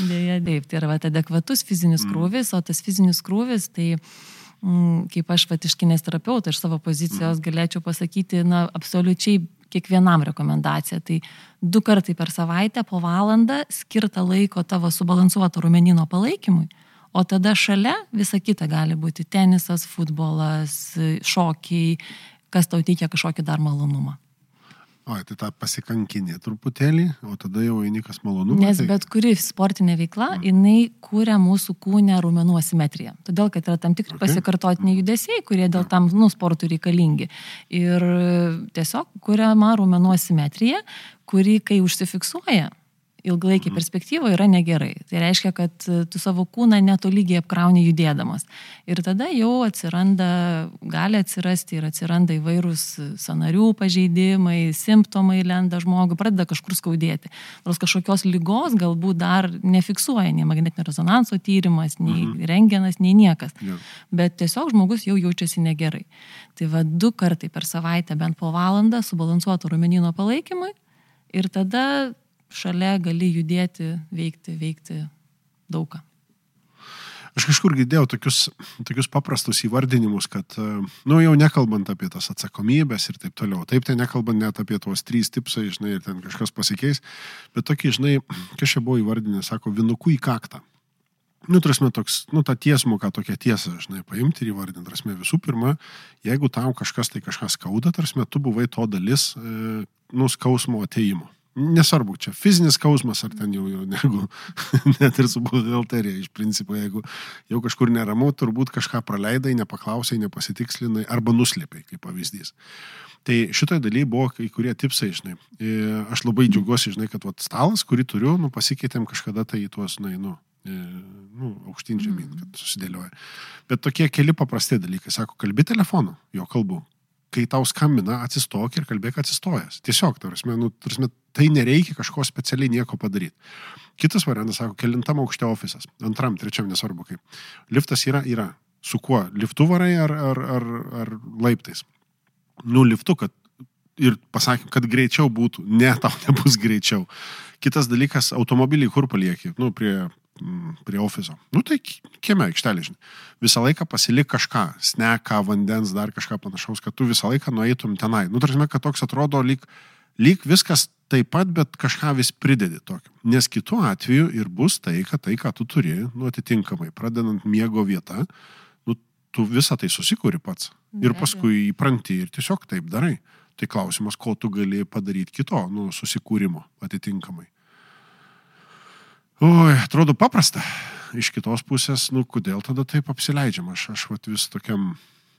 Dėja, taip, tai yra vat, adekvatus fizinis krūvis, o tas fizinis krūvis, tai mm, kaip aš pat iš kinės terapeuto, iš savo pozicijos galėčiau pasakyti, na, absoliučiai kiekvienam rekomendacija. Tai du kartai per savaitę po valandą skirta laiko tavo subalansuoto rumenino palaikymui, o tada šalia visa kita gali būti tenisas, futbolas, šokiai, kas tau teikia kažkokį dar malonumą. O, tai tą pasikankinė truputėlį, o tada jau eini kas malonu. Nes tai... bet kuri sportinė veikla, jinai kūrė mūsų kūnę raumenų asimetriją. Todėl, kad yra tam tikri Okay. pasikartotiniai judesiai, kurie dėl tam, nu, sportų reikalingi. Ir tiesiog kūriama raumenų asimetrija, kuri, kai užsifiksuoja, ilgalaikį perspektyvą yra negerai. Tai reiškia, kad tu savo kūną netolygiai apkrauni judėdamas. Ir tada jau atsiranda, gali atsirasti ir atsiranda įvairūs sanarių pažeidimai, simptomai lenda žmogui, pradeda kažkur skaudėti. Nors kažkokios lygos galbūt dar nefiksuoja nei magnetinio rezonanso tyrimas, nei mhm. rengenas, nei niekas. Jo. Bet tiesiog žmogus jau jaučiasi negerai. Tai va du kartai per savaitę bent po valandą subalansuoto rumenino palaikymui ir tada šalia gali judėti, veikti, veikti daugą. Aš kažkur girdėjau tokius, tokius paprastus įvardinimus, kad, e, nu jau nekalbant apie tas atsakomybės ir taip toliau. Taip, tai nekalbant net apie tuos trys tipsai, žinai, ir ten kažkas pasikeis, bet tokį, žinai, kas čia buvo įvardinę, sako, vinukų į kaktą. Nu, trasme, toks, nu, tą tiesmuką, tokią tiesą, žinai, paimti ir įvardinti. Trasme, visų pirma, jeigu tau kažkas tai kažkas skauda, trasme, tu buvai to dalis, e, nu, skausmo ateimo. Nesvarbu, čia fizinis skausmas ar ten jau, jau negu, net ir su buhalterija, iš principo, jeigu jau kažkur neramu, turbūt kažką praleidai, nepaklausai, nepasitikslinai arba nuslėpiai, kaip pavyzdys. Tai šitoje dalyje buvo kai kurie tipsai, žinai. E, Aš labai džiaugiuosi, žinai, kad vat, stalas, kurį turiu, nu, pasikeitėm kažkada tai į tuos, na, nu, e, nu, aukštyn žemyn, kad susidėlioja. Bet tokie keli paprasti dalykai. Sako, kalbi telefonu, jo kalbu. Kai tau skambina, atsistok ir kalbėk atsistojęs. Tiesiog, tarsi, nu, tarsi, tai nereikia kažko specialiai nieko padaryti. Kitas variantas, sako, kelintam aukšte ofisas. Antram, trečiam, nesvarbu kaip. Liftas yra, yra. Su kuo? Liftu varai ar, ar, ar, ar laiptais? Nu, liftu, kad ir pasakym, kad greičiau būtų. Ne, tau nebus greičiau. Kitas dalykas, automobilį kur palieki? Nu, prie mm, prie ofiso. Nu tai ki- kieme aikštelė, žinai. Visą laiką pasilik kažką, sneką, vandens, dar kažką panašaus, kad tu visą laiką nueitum tenai. Nu, tarsi, kad toks atrodo lyg, lyg viskas taip pat, bet kažką vis pridedi tokio. Nes kitu atveju ir bus tai, kad tai, ką tu turi, nu atitinkamai, pradedant miego vietą, nu, tu visą tai susikūri pats. Ir paskui įpranti ir tiesiog taip darai. Tai klausimas, ko tu gali padaryti kito, nu, susikūrimo atitinkamai. Oi, atrodo paprasta. Iš kitos pusės, nu, kodėl tada taip apsileidžiam? Aš, aš vat vis tokiam,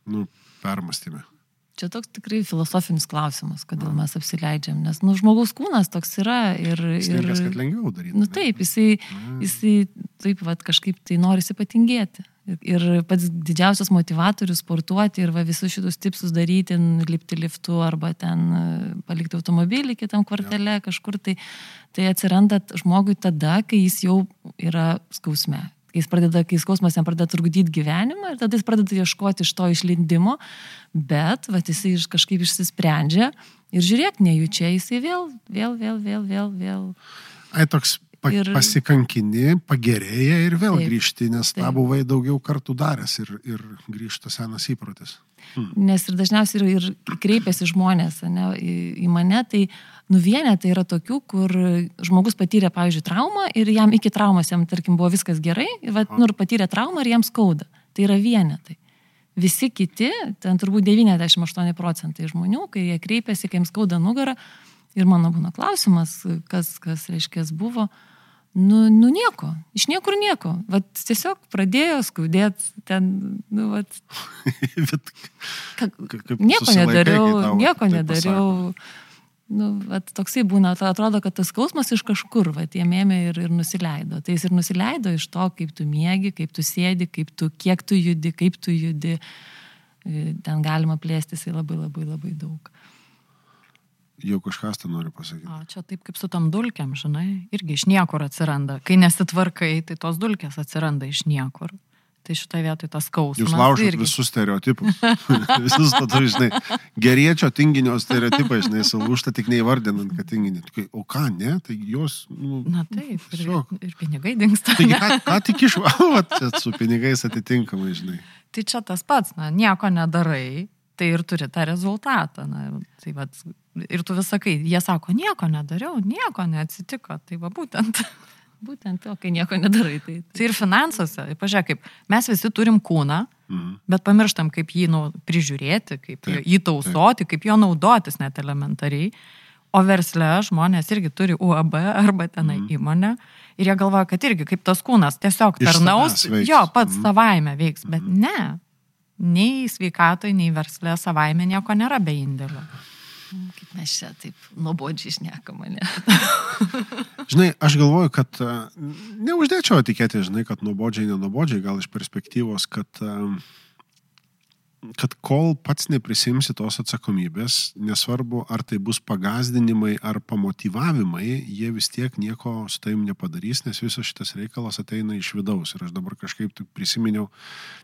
nu, permastymė. Čia toks tikrai filosofinis klausimas, kodėl mes apsileidžiam, nes, nu, žmogaus kūnas toks yra ir... Ir kad lengviau daryti. nu taip, jisai, jisai taip, vat, kažkaip tai nori ypatingėti. Ir, pats didžiausias motivatorius sportuoti ir va, visus šitus tipsus daryti, lipti liftu arba ten e, palikti automobilį kitam kvartale kažkur, tai, tai atsiranda žmogui tada, kai jis jau yra skausme. Kai, jis pradeda, kai skausmas jam pradeda trukdyti gyvenimą ir tada jis pradeda ieškoti iš to išlindimo, bet va, jisai kažkaip išsisprendžia ir žiūrėk, nejučia jisai vėl, vėl, vėl, vėl, vėl, vėl. Ai, toks pa, ir... Pasikankini, pagerėja ir vėl Taip, grįžti, nes tą taip. buvai daugiau kartų daręs ir, ir grįžta senas įprotis. Nes ir dažniausiai ir, ir kreipiasi žmonės ne, į, į mane, tai nuvienė tai yra tokių, kur žmogus patyrė, pavyzdžiui, traumą ir jam iki traumos jam, tarkim, buvo viskas gerai, va, nu, ir patyrė traumą ir jam skauda. Tai yra vienetai. Visi kiti, ten turbūt 98 procentai žmonių, kai jie kreipiasi, kai jiems skauda nugarą, ir mano būna klausimas, kas, kas reiškia, buvo, nu, nu nieko, iš niekur nieko. Vat tiesiog pradėjo skaudėti ten, nu, vat, Bet Ka, Ka- nieko nedariau, tau nieko taip nedariau. Nu, vat, toksai būna, atrodo, kad tas skausmas iš kažkur, vat, jie ėmė ir, ir nusileido. Tai jis ir nusileido iš to, kaip tu miegi, kaip tu sėdi, kaip tu, kiek tu judi, kaip tu judi. Ten galima plėstis į labai labai labai daug. Jau kažkas tą nori pasakyti. O čia taip kaip su tam dulkiam, žinai, irgi iš niekur atsiranda. Kai nesitvarkai, tai tos dulkės atsiranda iš niekur. Tai šitoje vietoje tas skausmas. Jūs laužot irgi- visus stereotipus. visus to, tu, žinai, geriečio tinginio stereotipai, žinai, sulūšta tik neįvardinant, kad tinginį. Tu kai, O ką, ne, tai jos, nu, Na taip, ir, Tiesiog. ir pinigai dinksta. taigi ką, ką tik išvalo, čia su pinigais atitinkamai, žinai. Tai čia tas pats, na, nieko nedarai, tai ir turi tą rezultatą. Na, tai vat, ir tu vis sakai, jie sako, nieko nedariau, nieko neatsitiko. Tai va būtent. Būtent to, kai nieko nedarai. Tai, tai. Tai ir finansuose, pažiūrėk, kaip mes visi turim kūną, Mhm. bet pamirštam, kaip jį nu, prižiūrėti, kaip Taip, jį tausoti, kaip jo naudotis net elementariai. O versle žmonės irgi turi UAB arba tenai Mhm. įmonę ir jie galvoja, kad irgi kaip tas kūnas tiesiog tarnaus, jo, pats Mhm. savaime veiks, bet ne. Nei sveikatoje, nei versle savaime nieko nėra be indėlio. Kaip mes čia taip nuobodžiai išnekam mane. Žinai, aš galvoju, kad e, neuždėčiau etiketę, žinai, kad nuobodžiai, nenubodžiai, gal iš perspektyvos, kad, e, kad kol pats neprisimsi tos atsakomybės, nesvarbu, ar tai bus pagazdinimai ar pamotivavimai, jie vis tiek nieko su taim nepadarys, nes visas šitas reikalas ateina iš vidaus. Ir aš dabar kažkaip taip prisiminiau,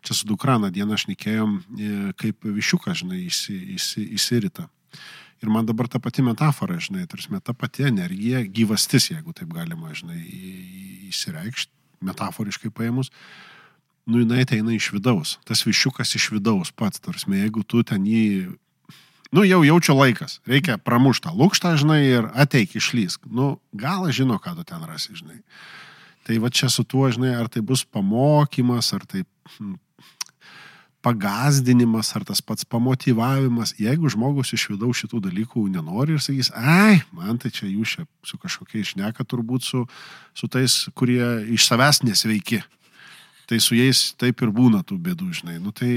čia su dukrana dieną šnekėjom, e, kaip višiukas, žinai, įsi, įsi, įsirita. Ir man dabar ta pati metafora, žinai, tarsi ta pati energija, gyvastis, jeigu taip galima, žinai, įsireikšti, metaforiškai paėmus, nu jinai ateina iš vidaus. Tas višiukas iš vidaus pats, tarsi, jeigu tu ten jį, nu jau jaučio laikas, reikia pramuštą lūkštą, žinai, ir ateik išlysk. Nu, gal žino, ką tu ten rasi, žinai. Tai va čia su tuo, žinai, ar tai bus pamokymas, ar tai hm, pagazdinimas, ar tas pats pamotivavimas, jeigu žmogus iš vidaus šitų dalykų nenori ir sakys, ai, man tai čia jūs čia su kažkokiais šneka turbūt su, su tais, kurie iš savęs nesveiki. Tai su jais taip ir būna tų bėdų, žinai. Nu, tai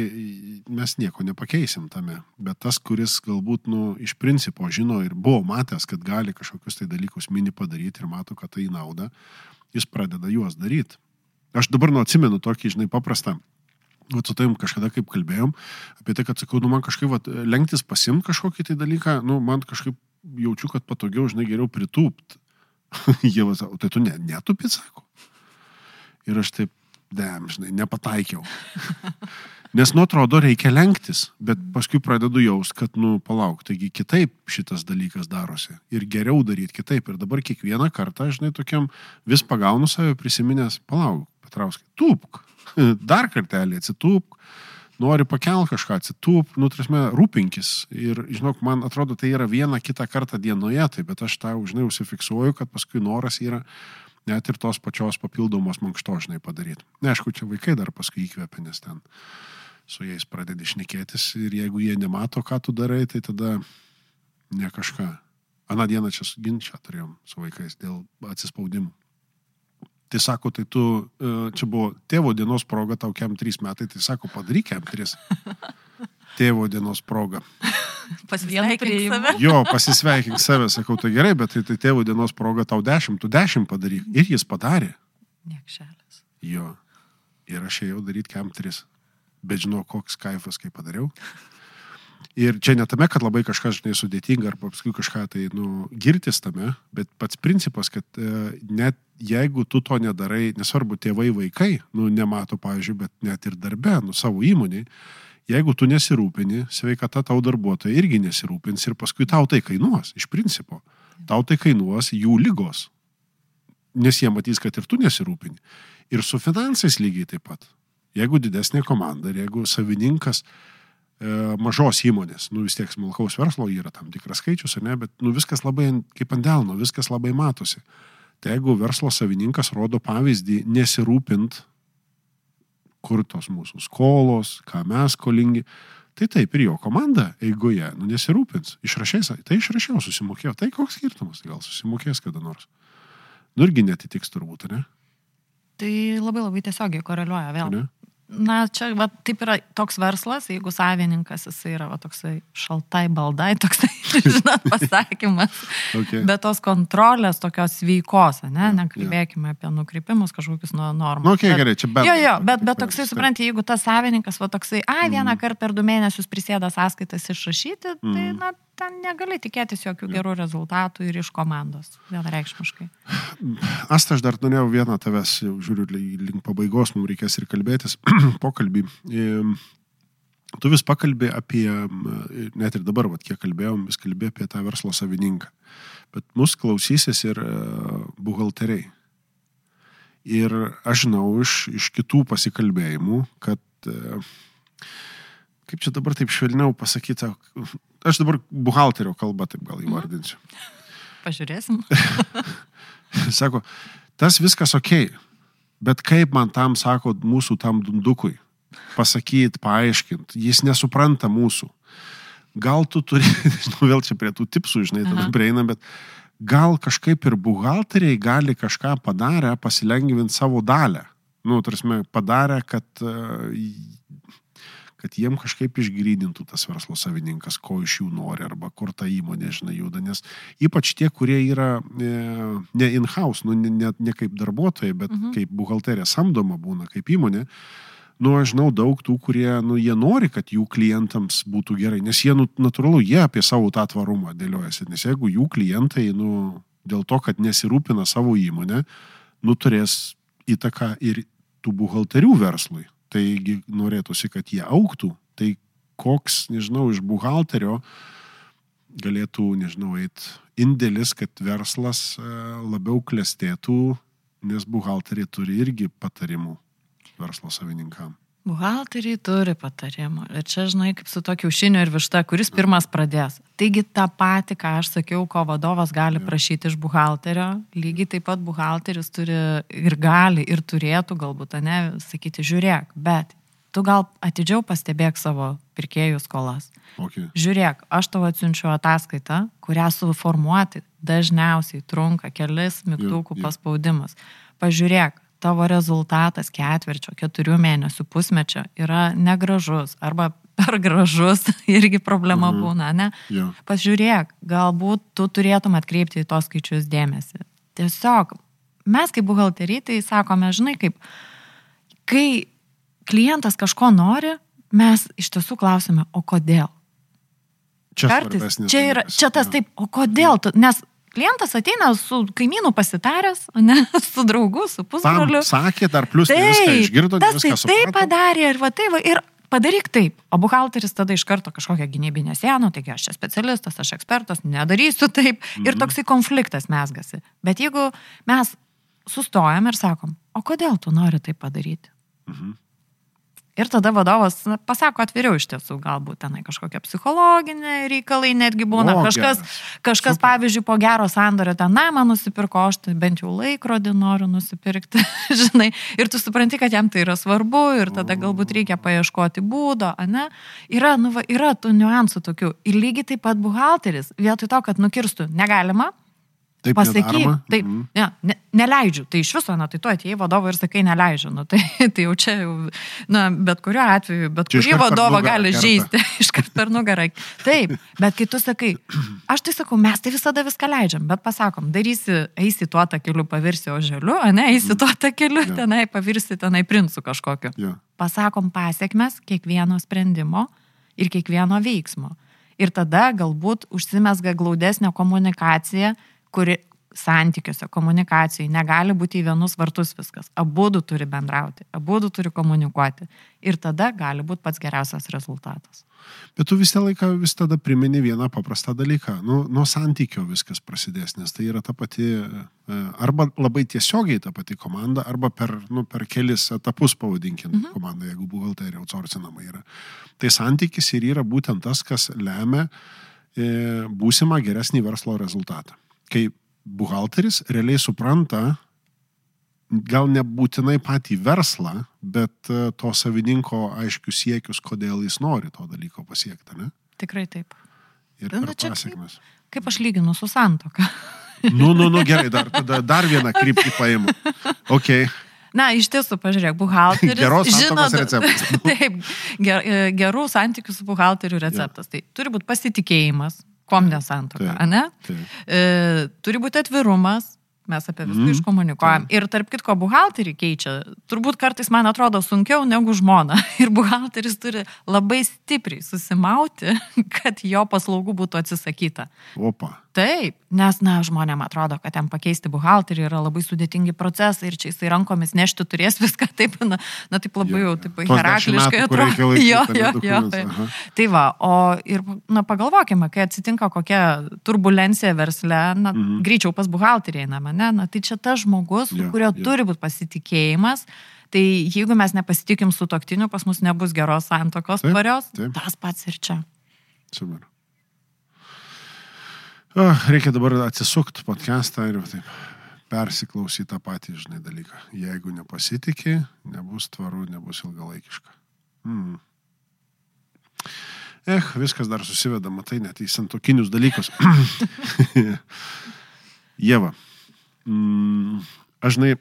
mes nieko nepakeisim tame. Bet tas, kuris galbūt, nu, iš principo žino ir buvo matęs, kad gali kažkokius tai dalykus mini padaryti ir mato, kad tai nauda, jis pradeda juos daryti. Aš dabar nu atsimenu tokį, žinai, paprastą Vat su tavim kažkada kaip kalbėjom, apie tai, kad sakau, nu man kažkaip vat, lenktis pasimti kažkokį tai dalyką, nu man kažkaip jaučiu, kad patogiau, žinai, geriau pritūpt. Jie vas, o tai tu ne, netupit, sako. Ir aš taip dem, žinai, nepataikiau. Nes nu atrodo reikia lenktis, bet paskui pradedu jaus, kad, nu, palauk, taigi kitaip šitas dalykas darosi. Ir geriau daryti kitaip. Ir dabar kiekvieną kartą, žinai, tokiam vis pagaunu save prisiminęs, palauk, Petrauskai, tūpk, dar kartelį atsitūpk, nori pakel kažką, atsitūp, nu, trasme, rūpinkis. Ir, žinok, man atrodo, tai yra viena kitą kartą dienoje, tai bet aš tą, žinai, užsifiksuoju, kad paskui noras yra net ir tos pačios papildomos mankšto, žinai, padaryti. Ne, aišku, čia vaikai dar paskui įkvepia, nes ten su jais pradedi šnekėtis ir jeigu jie nemato, ką tu darai, tai tada ne kažką. Aną dieną čia ginčą turėjom su vaikais dėl atsispaudimų. Tai sako, tai tu, e, čia buvo tėvo dienos proga, tau kem trys metai, tai sako, padaryk kem tris. Tėvo dienos proga. Pasveikink save. Jo, pasisveikink save, sakau, tai gerai, bet tai, tai tėvo dienos proga tau dešimt, tu dešimt padaryk. Ir jis padarė. Niekšelis. Jo. Ir aš ėjau daryti kem tris bet žinau, koks kaifas, kai padariau. Ir čia ne tame, kad labai kažkas, žinai, sudėtinga ar paskui kažką tai, nu, girtis tame, bet pats principas, kad e, net jeigu tu to nedarai, nesvarbu, tėvai, vaikai, nu, nemato, pavyzdžiui, bet net ir darbe, nu, savo įmoniai, jeigu tu nesirūpini, sveikata tau darbuotojai irgi nesirūpins ir paskui tau tai kainuos, iš principo. Tau tai kainuos jų lygos, nes jie matys, kad ir tu nesirūpini. Ir su finansais lygiai taip pat. Jeigu didesnė komanda ir jeigu savininkas e, mažos įmonės, nu vis tiek smulkaus verslo yra tam tikras skaičius, ne, bet nu viskas labai kaip ant delno, viskas labai matosi. Tai jeigu verslo savininkas rodo pavyzdį nesirūpint, kur tos mūsų skolos, ką mes skolingi, tai taip ir jo komanda eigoje, nu nesirūpins. Išrašės, tai išrašiau, susimokėjau. Tai koks skirtumas, gal susimokės kada nors. Nu irgi netitiks turbūt, ne? Tai labai labai tiesiogiai koreliuoja vėl. Ne? Na, čia va, taip yra toks verslas, jeigu savininkas jisai yra va, toksai šaltai baldai, toksai, žinot, pasakymas. Okay. Bet tos kontrolės tokios sveikos, ne, nekalbėkime apie nukrypimus kažkokius nuo normų. Nu, okay, bet, gerai, čia bet. Jo, jo, bet, bet toksai, supranti, jeigu tas savininkas, va toksai, a, vieną Mm. kartą per du mėnesius prisėda sąskaitas išrašyti, tai, Mm. na, ten negali tikėtis jokių gerų rezultatų ir iš komandos, vienareikšmiškai. Asta, aš dar norėjau vieną tavęs, jau žiūriu, li- link pabaigos mums reikės ir kalbėtis, pokalbį. Tu vis pakalbė apie, net ir dabar, vat, kiek kalbėjom, vis kalbė apie tą verslo savininką. Bet mus klausysis ir e, buhalteriai. Ir aš žinau iš, iš kitų pasikalbėjimų, kad, e, kaip čia dabar taip švelniau pasakyti, aš dabar buhalterio kalbą taip gal įvardinsiu. Pažiūrėsim. Sako, tas viskas ok, bet kaip man tam sako mūsų tam dundukui pasakyti, paaiškinti, jis nesupranta mūsų. Gal tu turi, žinau, vėl čia prie tų tipsų, žinai, tada Aha. prieina, bet gal kažkaip ir buhalteriai gali kažką padarę pasilengvinti savo dalę. Nu, tarsi, padarę, kad, e, kad jiem kažkaip išgrydintų tas verslo savininkas, ko iš jų nori, arba kur ta įmonė, žinai, juda. Nes ypač tie, kurie yra e, ne in-house, nu, ne, ne, ne kaip darbuotojai, bet mhm. kaip buhalterė samdoma būna, kaip įmonė. Nu, aš žinau daug tų, kurie, nu, jie nori, kad jų klientams būtų gerai, nes jie, nu, natūralu, jie apie savo tą tvarumą dėliojasi. Nes jeigu jų klientai, nu, dėl to, kad nesirūpina savo įmonę, nu, turės įtaką ir tų buhalterių verslui. Taigi norėtųsi, kad jie auktų. Tai koks, nežinau, iš buhalterio galėtų, nežinau, eit indėlis, kad verslas e, labiau klestėtų, nes buhalteriai turi irgi patarimų verslo savininkam. Buhalteriai turi patarimų. Ir čia, žinai, kaip su to kiaušiniu ir višta, kuris pirmas pradės. Taigi tą patį, ką aš sakiau, ko vadovas gali prašyti iš buhalterio, lygiai taip pat buhalteris turi ir gali, ir turėtų galbūt, ne, sakyti, žiūrėk, bet tu gal atidžiau pastebėk savo pirkėjų skolas. Okay. Žiūrėk, aš tau atsiunčiu ataskaitą, kurią suformuoti dažniausiai trunka kelis mygtukų jo. paspaudimus. Pažiūrėk, tavo rezultatas ketvirčio, keturių mėnesių, pusmečio yra negražus arba per gražus, irgi problema Mhm. būna, ne? Jo. Pažiūrėk, galbūt tu turėtum atkreipti į tos skaičius dėmesį. Tiesiog mes kaip buhalteriai tai sakome, žinai, kaip, kai klientas kažko nori, mes iš tiesų klausime, o kodėl? Čia Kartais čia yra, čia tas Jo. taip, o kodėl tu, nes Klientas ateina su kaimynu pasitaręs, ne, su draugu, su pusbroliu. sakė, dar plus ne viską išgirdo, tas viską tai, tai padarė ir va tai va, ir padaryk taip. O buhalteris tada iš karto kažkokią gynybinę sieną, taigi aš čia specialistas, aš ekspertas, nedarysiu taip. Mhm. Ir toksai konfliktas mesgasi. Bet jeigu mes sustojam ir sakom, o kodėl tu nori tai padaryti? Mhm. Ir tada vadovas pasako atviriau iš tiesų, galbūt tenai kažkokia psichologinė reikalai netgi būna. O, kažkas, geras. kažkas Super. pavyzdžiui, po gero sandorio ten namą nusipirko, aš tai bent jau laikrodį noriu nusipirkti, žinai. Ir tu supranti, kad jam tai yra svarbu ir tada galbūt reikia paieškoti būdo, ne? Yra, nu, va, yra tų niuansų tokių. Ir lygiai taip pat buhalteris, vietoj to, kad nukirstų, negalima, Taip Pasakyk, nedaroma. taip, Mhm. ne, ne, neleidžiu. Tai iš viso, na, tai tu atėjai vadovą ir sakai, neleidžiu. Nu, tai, tai jau čia, na, bet kuriuo atveju, bet Čia kurį vadovą gali kerta. žaisti, iškart per nugarą. Taip, bet kai tu sakai, aš tai sakau, mes tai visada viską leidžiam, bet pasakom, darysi, eisi tuo tą keliu, pavirsi oželiu, ne, eisi tuo tą keliu, Jo. tenai pavirsi tenai princu kažkokiu Jo. pasakom pasiekmes kiekvieno sprendimo ir kiekvieno veiksmo. Ir tada galbūt užsimesga glaudesnė komunikacija, kuri santykiuose, komunikacijai negali būti į vienus vartus viskas. Abu du turi bendrauti, abu du turi komunikuoti. Ir tada gali būti pats geriausias rezultatas. Bet tu visą laiką vis tada primeni vieną paprastą dalyką. Nu, nuo santykio viskas prasidės, nes tai yra ta pati, e, arba labai tiesiogiai ta pati komanda, arba per, nu, per kelis etapus, pavadinkim, mhm. komanda, jeigu buhalterija outsourcinama yra. Tai santykis ir yra būtent tas, kas lemia e, būsimą geresnį verslo rezultatą. Kai buhalteris realiai supranta, gal nebūtinai patį verslą, bet e, to savininko aiškius siekius, kodėl jis nori to dalyko pasiekti, ne? Tikrai taip. Ir Nu, per čia kaip- pasiekmes. Kaip aš lyginu su santoka. Nu, nu, nu, gerai, dar, tada dar vieną kryptį paimu. Ok, Na, iš tiesų, pažiūrėk, buhalteris. Geros žino- receptas. Taip, ger, e, gerų santykių su buhalteriu receptas. Tai turi būti pasitikėjimas, kom nesantoka, Taip. ne? E, turi būti atvirumas, mes apie viską mm. iškomunikuojam. Ir tarp kitko, buhalterį keičia. Turbūt kartais, man atrodo, sunkiau negu žmona. Ir buhalteris turi labai stipriai susimauti, kad jo paslaugų būtų atsisakyta. Opa. Taip, nes, na, žmonėm atrodo, kad ten pakeisti buhalterį yra labai sudėtingi procesai ir čia jisai rankomis nešti turės viską taip, na, na taip labai jau, taip hierarchiškai laikyt, Jo, jo, jo. Tai va, o ir, na, pagalvokime, kai atsitinka kokia turbulencija versle, na, Mhm. greičiau pas buhalterį einame, ne, na, tai čia tas žmogus, su Jo, kurio jo. turi būti pasitikėjimas. Tai jeigu mes nepasitikim su toktiniu, pas mus nebus geros santokos tvarios, tas pats ir čia. Super. Oh, reikia dabar atsisukti podcastą ir taip persiklausyti tą patį, žinai, dalyką. Jeigu nepasitikė, nebus tvaru, nebus ilgalaikiška. Mm. Eh, viskas dar susiveda, matai, net į santokinius dalykus. Jeva. Mm, aš žinai,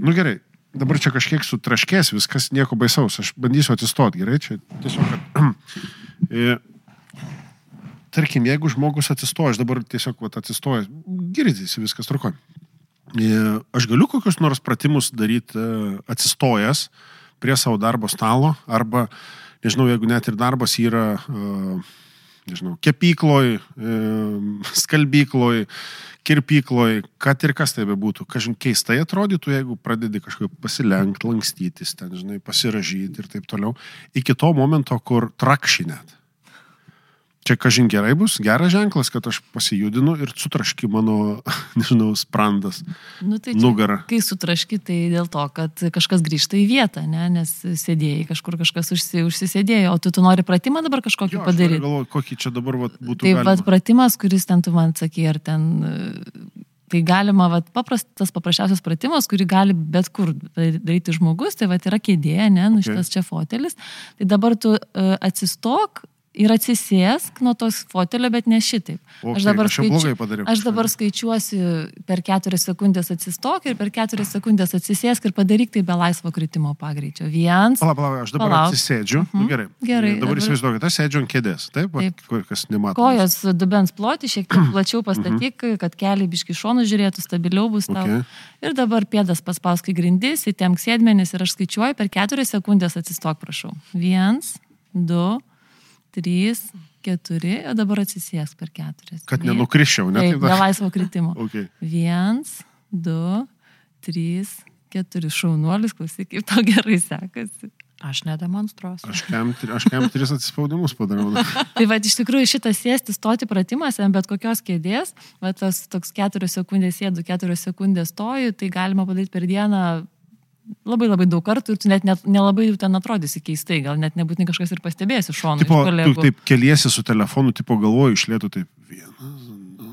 nu gerai, dabar čia kažkiek sutraškės, viskas nieko baisaus, aš bandysiu atsistoti, gerai, čia tiesiog, kad... e, tarkim, jeigu žmogus atsistoja, aš dabar tiesiog vat, atsistoju, girdisi viskas truko. Aš galiu kokius nors pratimus daryti e, atsistojęs prie savo darbo stalo, arba, nežinau, jeigu net ir darbas yra, e, nežinau, kepykloj, e, skalbykloj, kirpykloj, kad ir kas tai bebūtų. Kažin keistai atrodytų, jeigu pradedi kažkaip pasilenkti, lankstytis, ten, žinai, pasiražyti ir taip toliau, iki to momento, kur trakšinėt. Čia kažin gerai bus, geras ženklas, kad aš pasijudinu ir sutraški mano, nežinau, sprandas, Nu, tai čia, nugarą. kai sutraški, tai dėl to, kad kažkas grįžta į vietą, ne? nes sėdėjai kažkur kažkas užsi, užsisėdėjo, o tu, tu nori pratimą dabar kažkokį Jo, padaryti. galvoju, kokį čia dabar vat, būtų. Tai galima. vad pratimas, kuris ten tu man sakai, ar ten... Tai galima, vat, paprastas, paprasčiausias pratimas, kurį gali bet kur daryti žmogus, tai vat, yra kėdė, ne, nu, šitas čia fotelis. Tai dabar tu uh, atsistok ir atsisėsk nuo tos fotelio, bet ne šitaip. O, Aš dabar, aš blogai padariau aš dabar kažką. skaičiuosiu per keturias sekundės atsistok ir per keturias sekundės atsisėsk ir padaryk tai be laisvo kritimo pagreičio. Vienas. Palauk, palauk, aš dabar Palauk. atsisėdžiu. Mhm. Nu, gerai. Gerai, Dabar dabar- įsivaizduokit, aš sėdžiu ant kėdės, taip, taip. Kur, kas nemato. Kojos dubens ploti šiek tiek plačiau pastatyk, kad keliai biški šonų žiūrėtų, stabiliau bus tau. Okay. Ir dabar pėdas paspausk į grindis, įtemk sėdmenis ir aš skaičiuoju, per keturias sekundės atsistok, prašau. Vienas, du, trys, keturi, o dabar atsisėsk per keturias. Kad nenukriščiau, ne? Taip, be laisvo kritimo. Okay. Viens, du, trys, keturi šaunuolis, klausyk, kaip tau gerai sekasi. Aš nedemonstruosiu. Aš kem, tri- aš kem tris atsispaudimus padariau. Tai va, iš tikrųjų šitas sėsti, stoti pratimuose ant bet kokios kėdės, va, tas toks keturios sekundės sėdu, keturios sekundės stoju, tai galima padaryti per dieną labai labai daug kartų ir tu net, net nelabai jau ten atrodysi keistai, gal net nebūtinai kažkas ir pastebės iš šono. Tipo, iš tu taip keliesi su telefonu, tipo galvoju išlėtų taip. Vienas, du,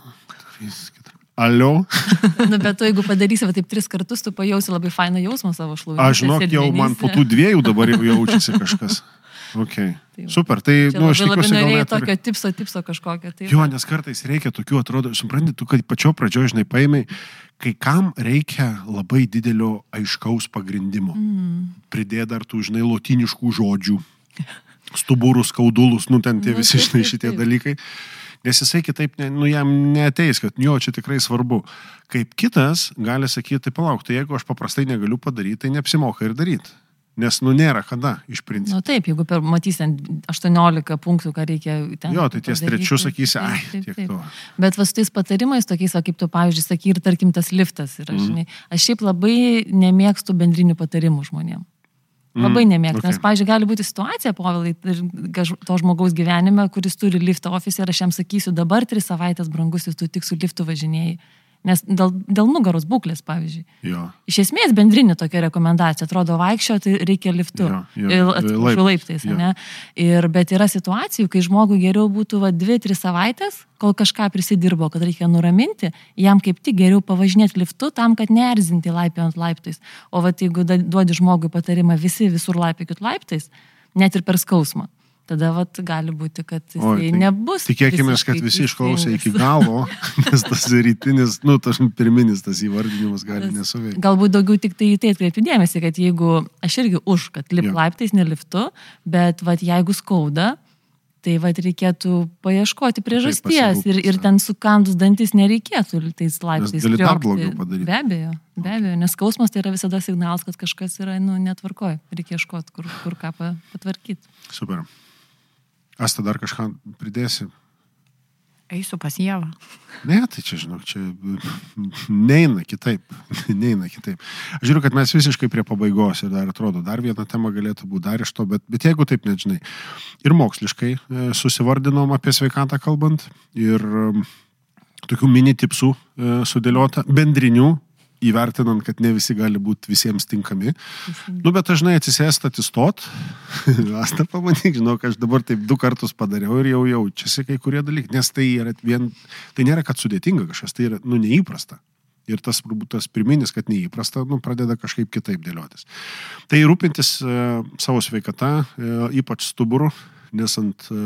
trys, keturi. Alio. Na, bet tu, jeigu padarysi va, taip tris kartus, tu pajausi labai fainą jausmą savo šlovę. Aš žinok, jau man po tų dviejų dabar jau jaučiasi kažkas. Okay. Tai va. Super, tai, Čia nu, aš labai tikiuosi, gal norėjai net tokio tipso, tipso kažkokio. Tai Jo, nes kartais reikia tokių, atrodo, supranti, tu, kad pačio pradžioje, žinai, paėmai, kai kam reikia labai didelio aiškaus pagrindimo. Mm. Pridėt dar tų, žinai, lotiniškų žodžių, stuburus, skaudulus, nu ten tie Nu, visi, žinai, šitie taip. dalykai. Nes jisai kitaip, ne, nu jam neteis, kad jo, čia tikrai svarbu. Kaip kitas gali sakyti, tai palauk, tai jeigu aš paprastai negaliu padaryti, tai neapsimoka ir daryti. Nes, nu, nėra kada, iš principo. Na taip, jeigu per, matysi ant 18 punktų, ką reikia ten. Jo, tai ties trečiu sakysi, ai, taip, tiek taip. to. Bet vas tais patarimais, tokiais, va, kaip tu, pavyzdžiui, sakai, ir tarkim tas liftas yra, mm. žinai, aš šiaip labai nemėgstu bendrinių patarimų žmonėm. Labai Mm, nemėgstu, okay. nes, pavyzdžiui, gali būti situacija, gaž- to žmogaus gyvenime, kuris turi liftą ofise ir aš jam sakysiu, dabar tris savaitės brangusis, tu tik su liftu važinėjai. Nes dėl, dėl nugaros būklės, pavyzdžiui. Jo. Iš esmės bendrinė tokia rekomendacija, atrodo, vaikščio, tai reikia liftu. Jo, jo. Atsiprašau, laiptais, Jo. ne? Ir, bet yra situacijų, kai žmogui geriau būtų va, dvi, tris savaitės, kol kažką prisidirbo, kad reikia nuraminti, jam kaip tik geriau pavažinėti liftu tam, kad neerzinti laipiant laiptais. O va, jeigu duodi žmogui patarimą visi visur laipiokit laiptais, net ir per skausmą. Tada vat, gali būti, kad jisai Oi, tai nebus. Tikėkime, kad visi išklausė iki galo, nes tas rytinis, nu, tas pirminis tas įvardinimas gali nesuveikti. Galbūt daugiau tik tai į tai atkreipi dėmesį, kad jeigu aš irgi už, kad lip Jo. laiptais, ne liftu, bet vat, jeigu skauda, tai vat, reikėtų paieškoti priežasties ir, ir pasirūpinti, ten sukandus dantis nereikėtų tais laiptais. gali dar blogiau padaryti. Be abejo, be abejo, nes skausmas tai yra visada signalas, kad kažkas yra nu, netvarkoj, reikia ieškoti, kur, kur ką pa- patvarkyti. Super. Asta dar kažką pridėsi. Eisiu pas Jėvą. Ne, tai čia, žinok, čia neina kitaip. neina kitaip. Aš žiūriu, kad mes visiškai prie pabaigos ir dar atrodo, dar viena tema galėtų būti dar iš to, bet, bet jeigu taip nežinai. Ir moksliškai e, susivardinom apie sveikatą kalbant ir e, tokių mini tipsų e, sudėliota, bendrinių, įvertinant, kad ne visi gali būti visiems tinkami. Nu, bet dažnai atsisėst, atsistot. Asta pamatyk, žinok, aš dabar taip du kartus padariau ir jau jaučiasi kai kurie dalykai, nes tai, yra vien, tai nėra, kad sudėtinga kažkas, tai yra, nu, neįprasta. Ir tas, tas priminis, kad neįprasta, nu, pradeda kažkaip kitaip dėliotis. Tai rūpintis e, savo sveikata, e, ypač stuburu, nes ant, e,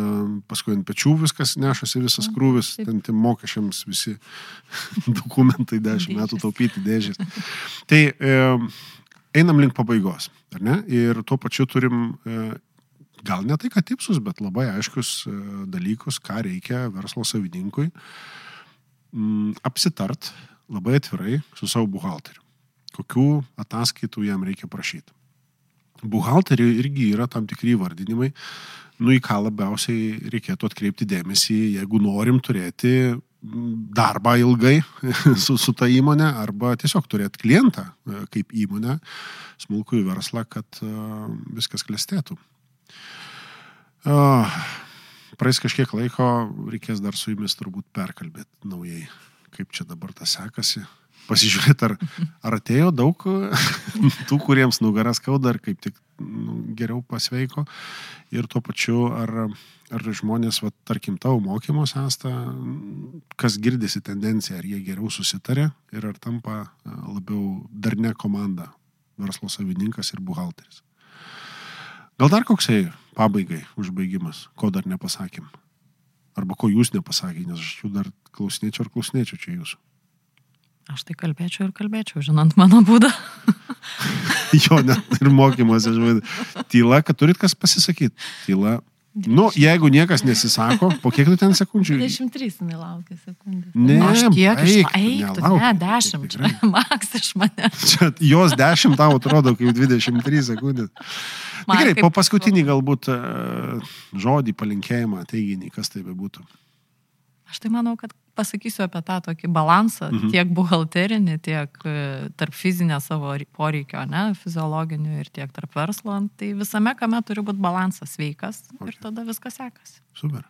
paskui ant pečių viskas nešasi, visas krūvis, ten tiem mokesčiams visi dokumentai dešimt metų taupyti dėžės. Tai e, einam link pabaigos, ar ne? Ir tuo pačiu turim e, gal ne tai, kad tipsus, bet labai aiškius e, dalykus, ką reikia verslo savininkui mm, apsitart labai atvirai su savo buhalteriu. Kokių ataskaitų jam reikia prašyti. Buhalteriui irgi yra tam tikri vardinimai, nu į ką labiausiai reikėtų atkreipti dėmesį, jeigu norim turėti darbą ilgai su, su ta įmonė arba tiesiog turėti klientą e, kaip įmonę, smulkų į verslą, kad uh, viskas klestėtų. Uh, praeis kažkiek laiko, reikės dar su jumis turbūt perkalbėti naujai, kaip čia dabar tas sekasi. Pasižiūrėti, ar, ar atėjo daug tų, kuriems nugaras skauda, ar kaip tik nu, geriau pasveiko. Ir tuo pačiu, ar, ar žmonės, va, tarkim, tavo mokymus esate, kas girdisi tendencija, ar jie geriau susitarė ir ar tampa a, labiau darne komanda, verslo savininkas ir buhalteris. Gal dar koksai pabaigai užbaigimas, ko dar nepasakėm? Arba ko jūs nepasakėte, nes aš jų dar klausinėčiau ar klausinėčiau čia jūsų. Aš tai kalbėčiau ir kalbėčiau, žinant mano būdą. jo, net ir mokymuose, žinai, tyla, kad turit kas pasisakyti. Tyla Nu, jeigu niekas nesisako, po kiek tu ten sekundžių? 23 jinai laukia sekundės. Ne, aš tiek iš eik, eik, tu, ne, 10, Tikrai. maks iš mane. Čia jos 10 tau atrodo kaip 23 sekundės. Man Tikrai, kaip- po paskutinį galbūt e, žodį, palinkėjimą, teiginį, kas tai bebūtų. Aš tai manau, kad pasakysiu apie tą tokį balansą, mhm. tiek buhalterinį, tiek e, tarp fizinio savo poreikio, ne, fiziologinių ir tiek tarp verslo. Tai visame kame turi būti balansas sveikas okay. ir tada viskas sekasi. Super.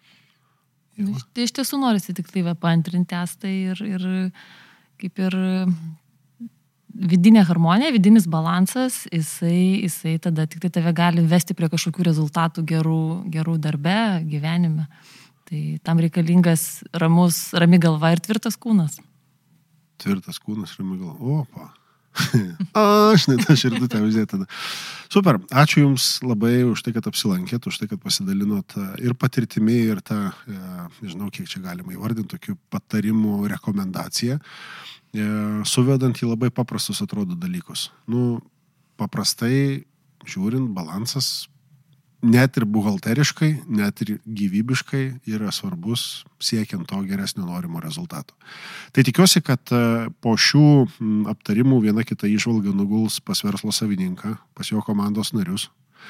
Nu, iš- Tai iš tiesų norisi tik tai paantrinti estai ir, ir kaip ir vidinė harmonija, vidinis balansas, jisai, jisai tada tik tai tave gali vesti prie kažkokių rezultatų gerų, gerų darbe, gyvenime. Tai tam reikalingas ramus, rami galva ir tvirtas kūnas. Tvirtas kūnas, rami gal. Opa. Aš net aš ir du te uždėti tada. Super, ačiū Jums labai už tai, kad apsilankėt, už tai, kad pasidalinot e, ir patirtimi, ir tą, e, nežinau, kiek čia galima įvardinti, tokių patarimų rekomendaciją, e, suvedant į labai paprastus atrodo dalykus. Nu, paprastai žiūrint, balansas net ir buhalteriškai, net ir gyvybiškai yra svarbus siekiant to geresnio norimo rezultato. Tai tikiuosi, kad e, po šių aptarimų viena kita išvalga nuguls pas verslo savininką, pas jo komandos narius.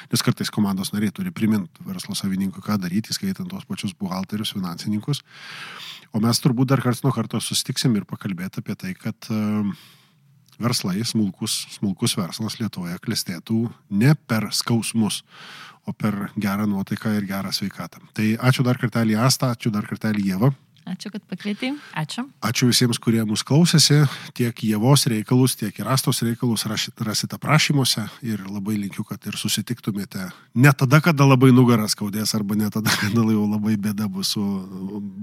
Nes kartais komandos nariai turi priminti verslo savininkui, ką daryti, skaitant tos pačius buhalterius, finansininkus. O mes turbūt dar karts nuo karto sustiksim ir pakalbėti apie tai, kad uh, verslai, smulkus, smulkus verslas Lietuvoje klestėtų ne per skausmus, o per gerą nuotaiką ir gerą sveikatą. Tai ačiū dar kartelį Asta, ačiū dar kartelį Jėva. Ačiū, kad pakvietei. Ačiū. Ačiū visiems, kurie mus klausėsi, tiek Jėvos reikalus, tiek ir Astos reikalus rasite prašymuose ir labai linkiu, kad ir susitiktumėte ne tada, kada labai nugaras skaudės, arba ne tada, kada jau labai bėda bus su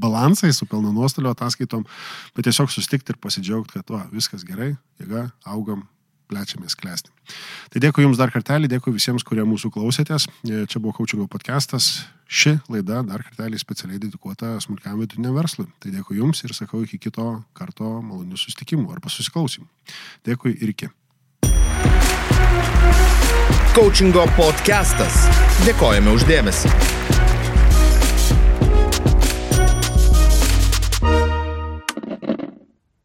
balansais, su pelno nuostolio ataskaitom, bet tiesiog susitikti ir pasidžiaugti, kad va, viskas gerai, jėga, augam, plečiamės, klesti. Tai dėkui Jums dar kartelį, dėkui visiems, kurie mūsų klausėtės. E, Čia buvo Kaučingo podcastas. Ši laida dar kartelį specialiai dedikuota smulkiam vidutiniam verslui. Tai dėkui Jums ir sakau iki kito karto malonių susitikimų arba susiklausimų. Dėkui ir iki. Coachingo podcastas. Dėkojame uždėmesi.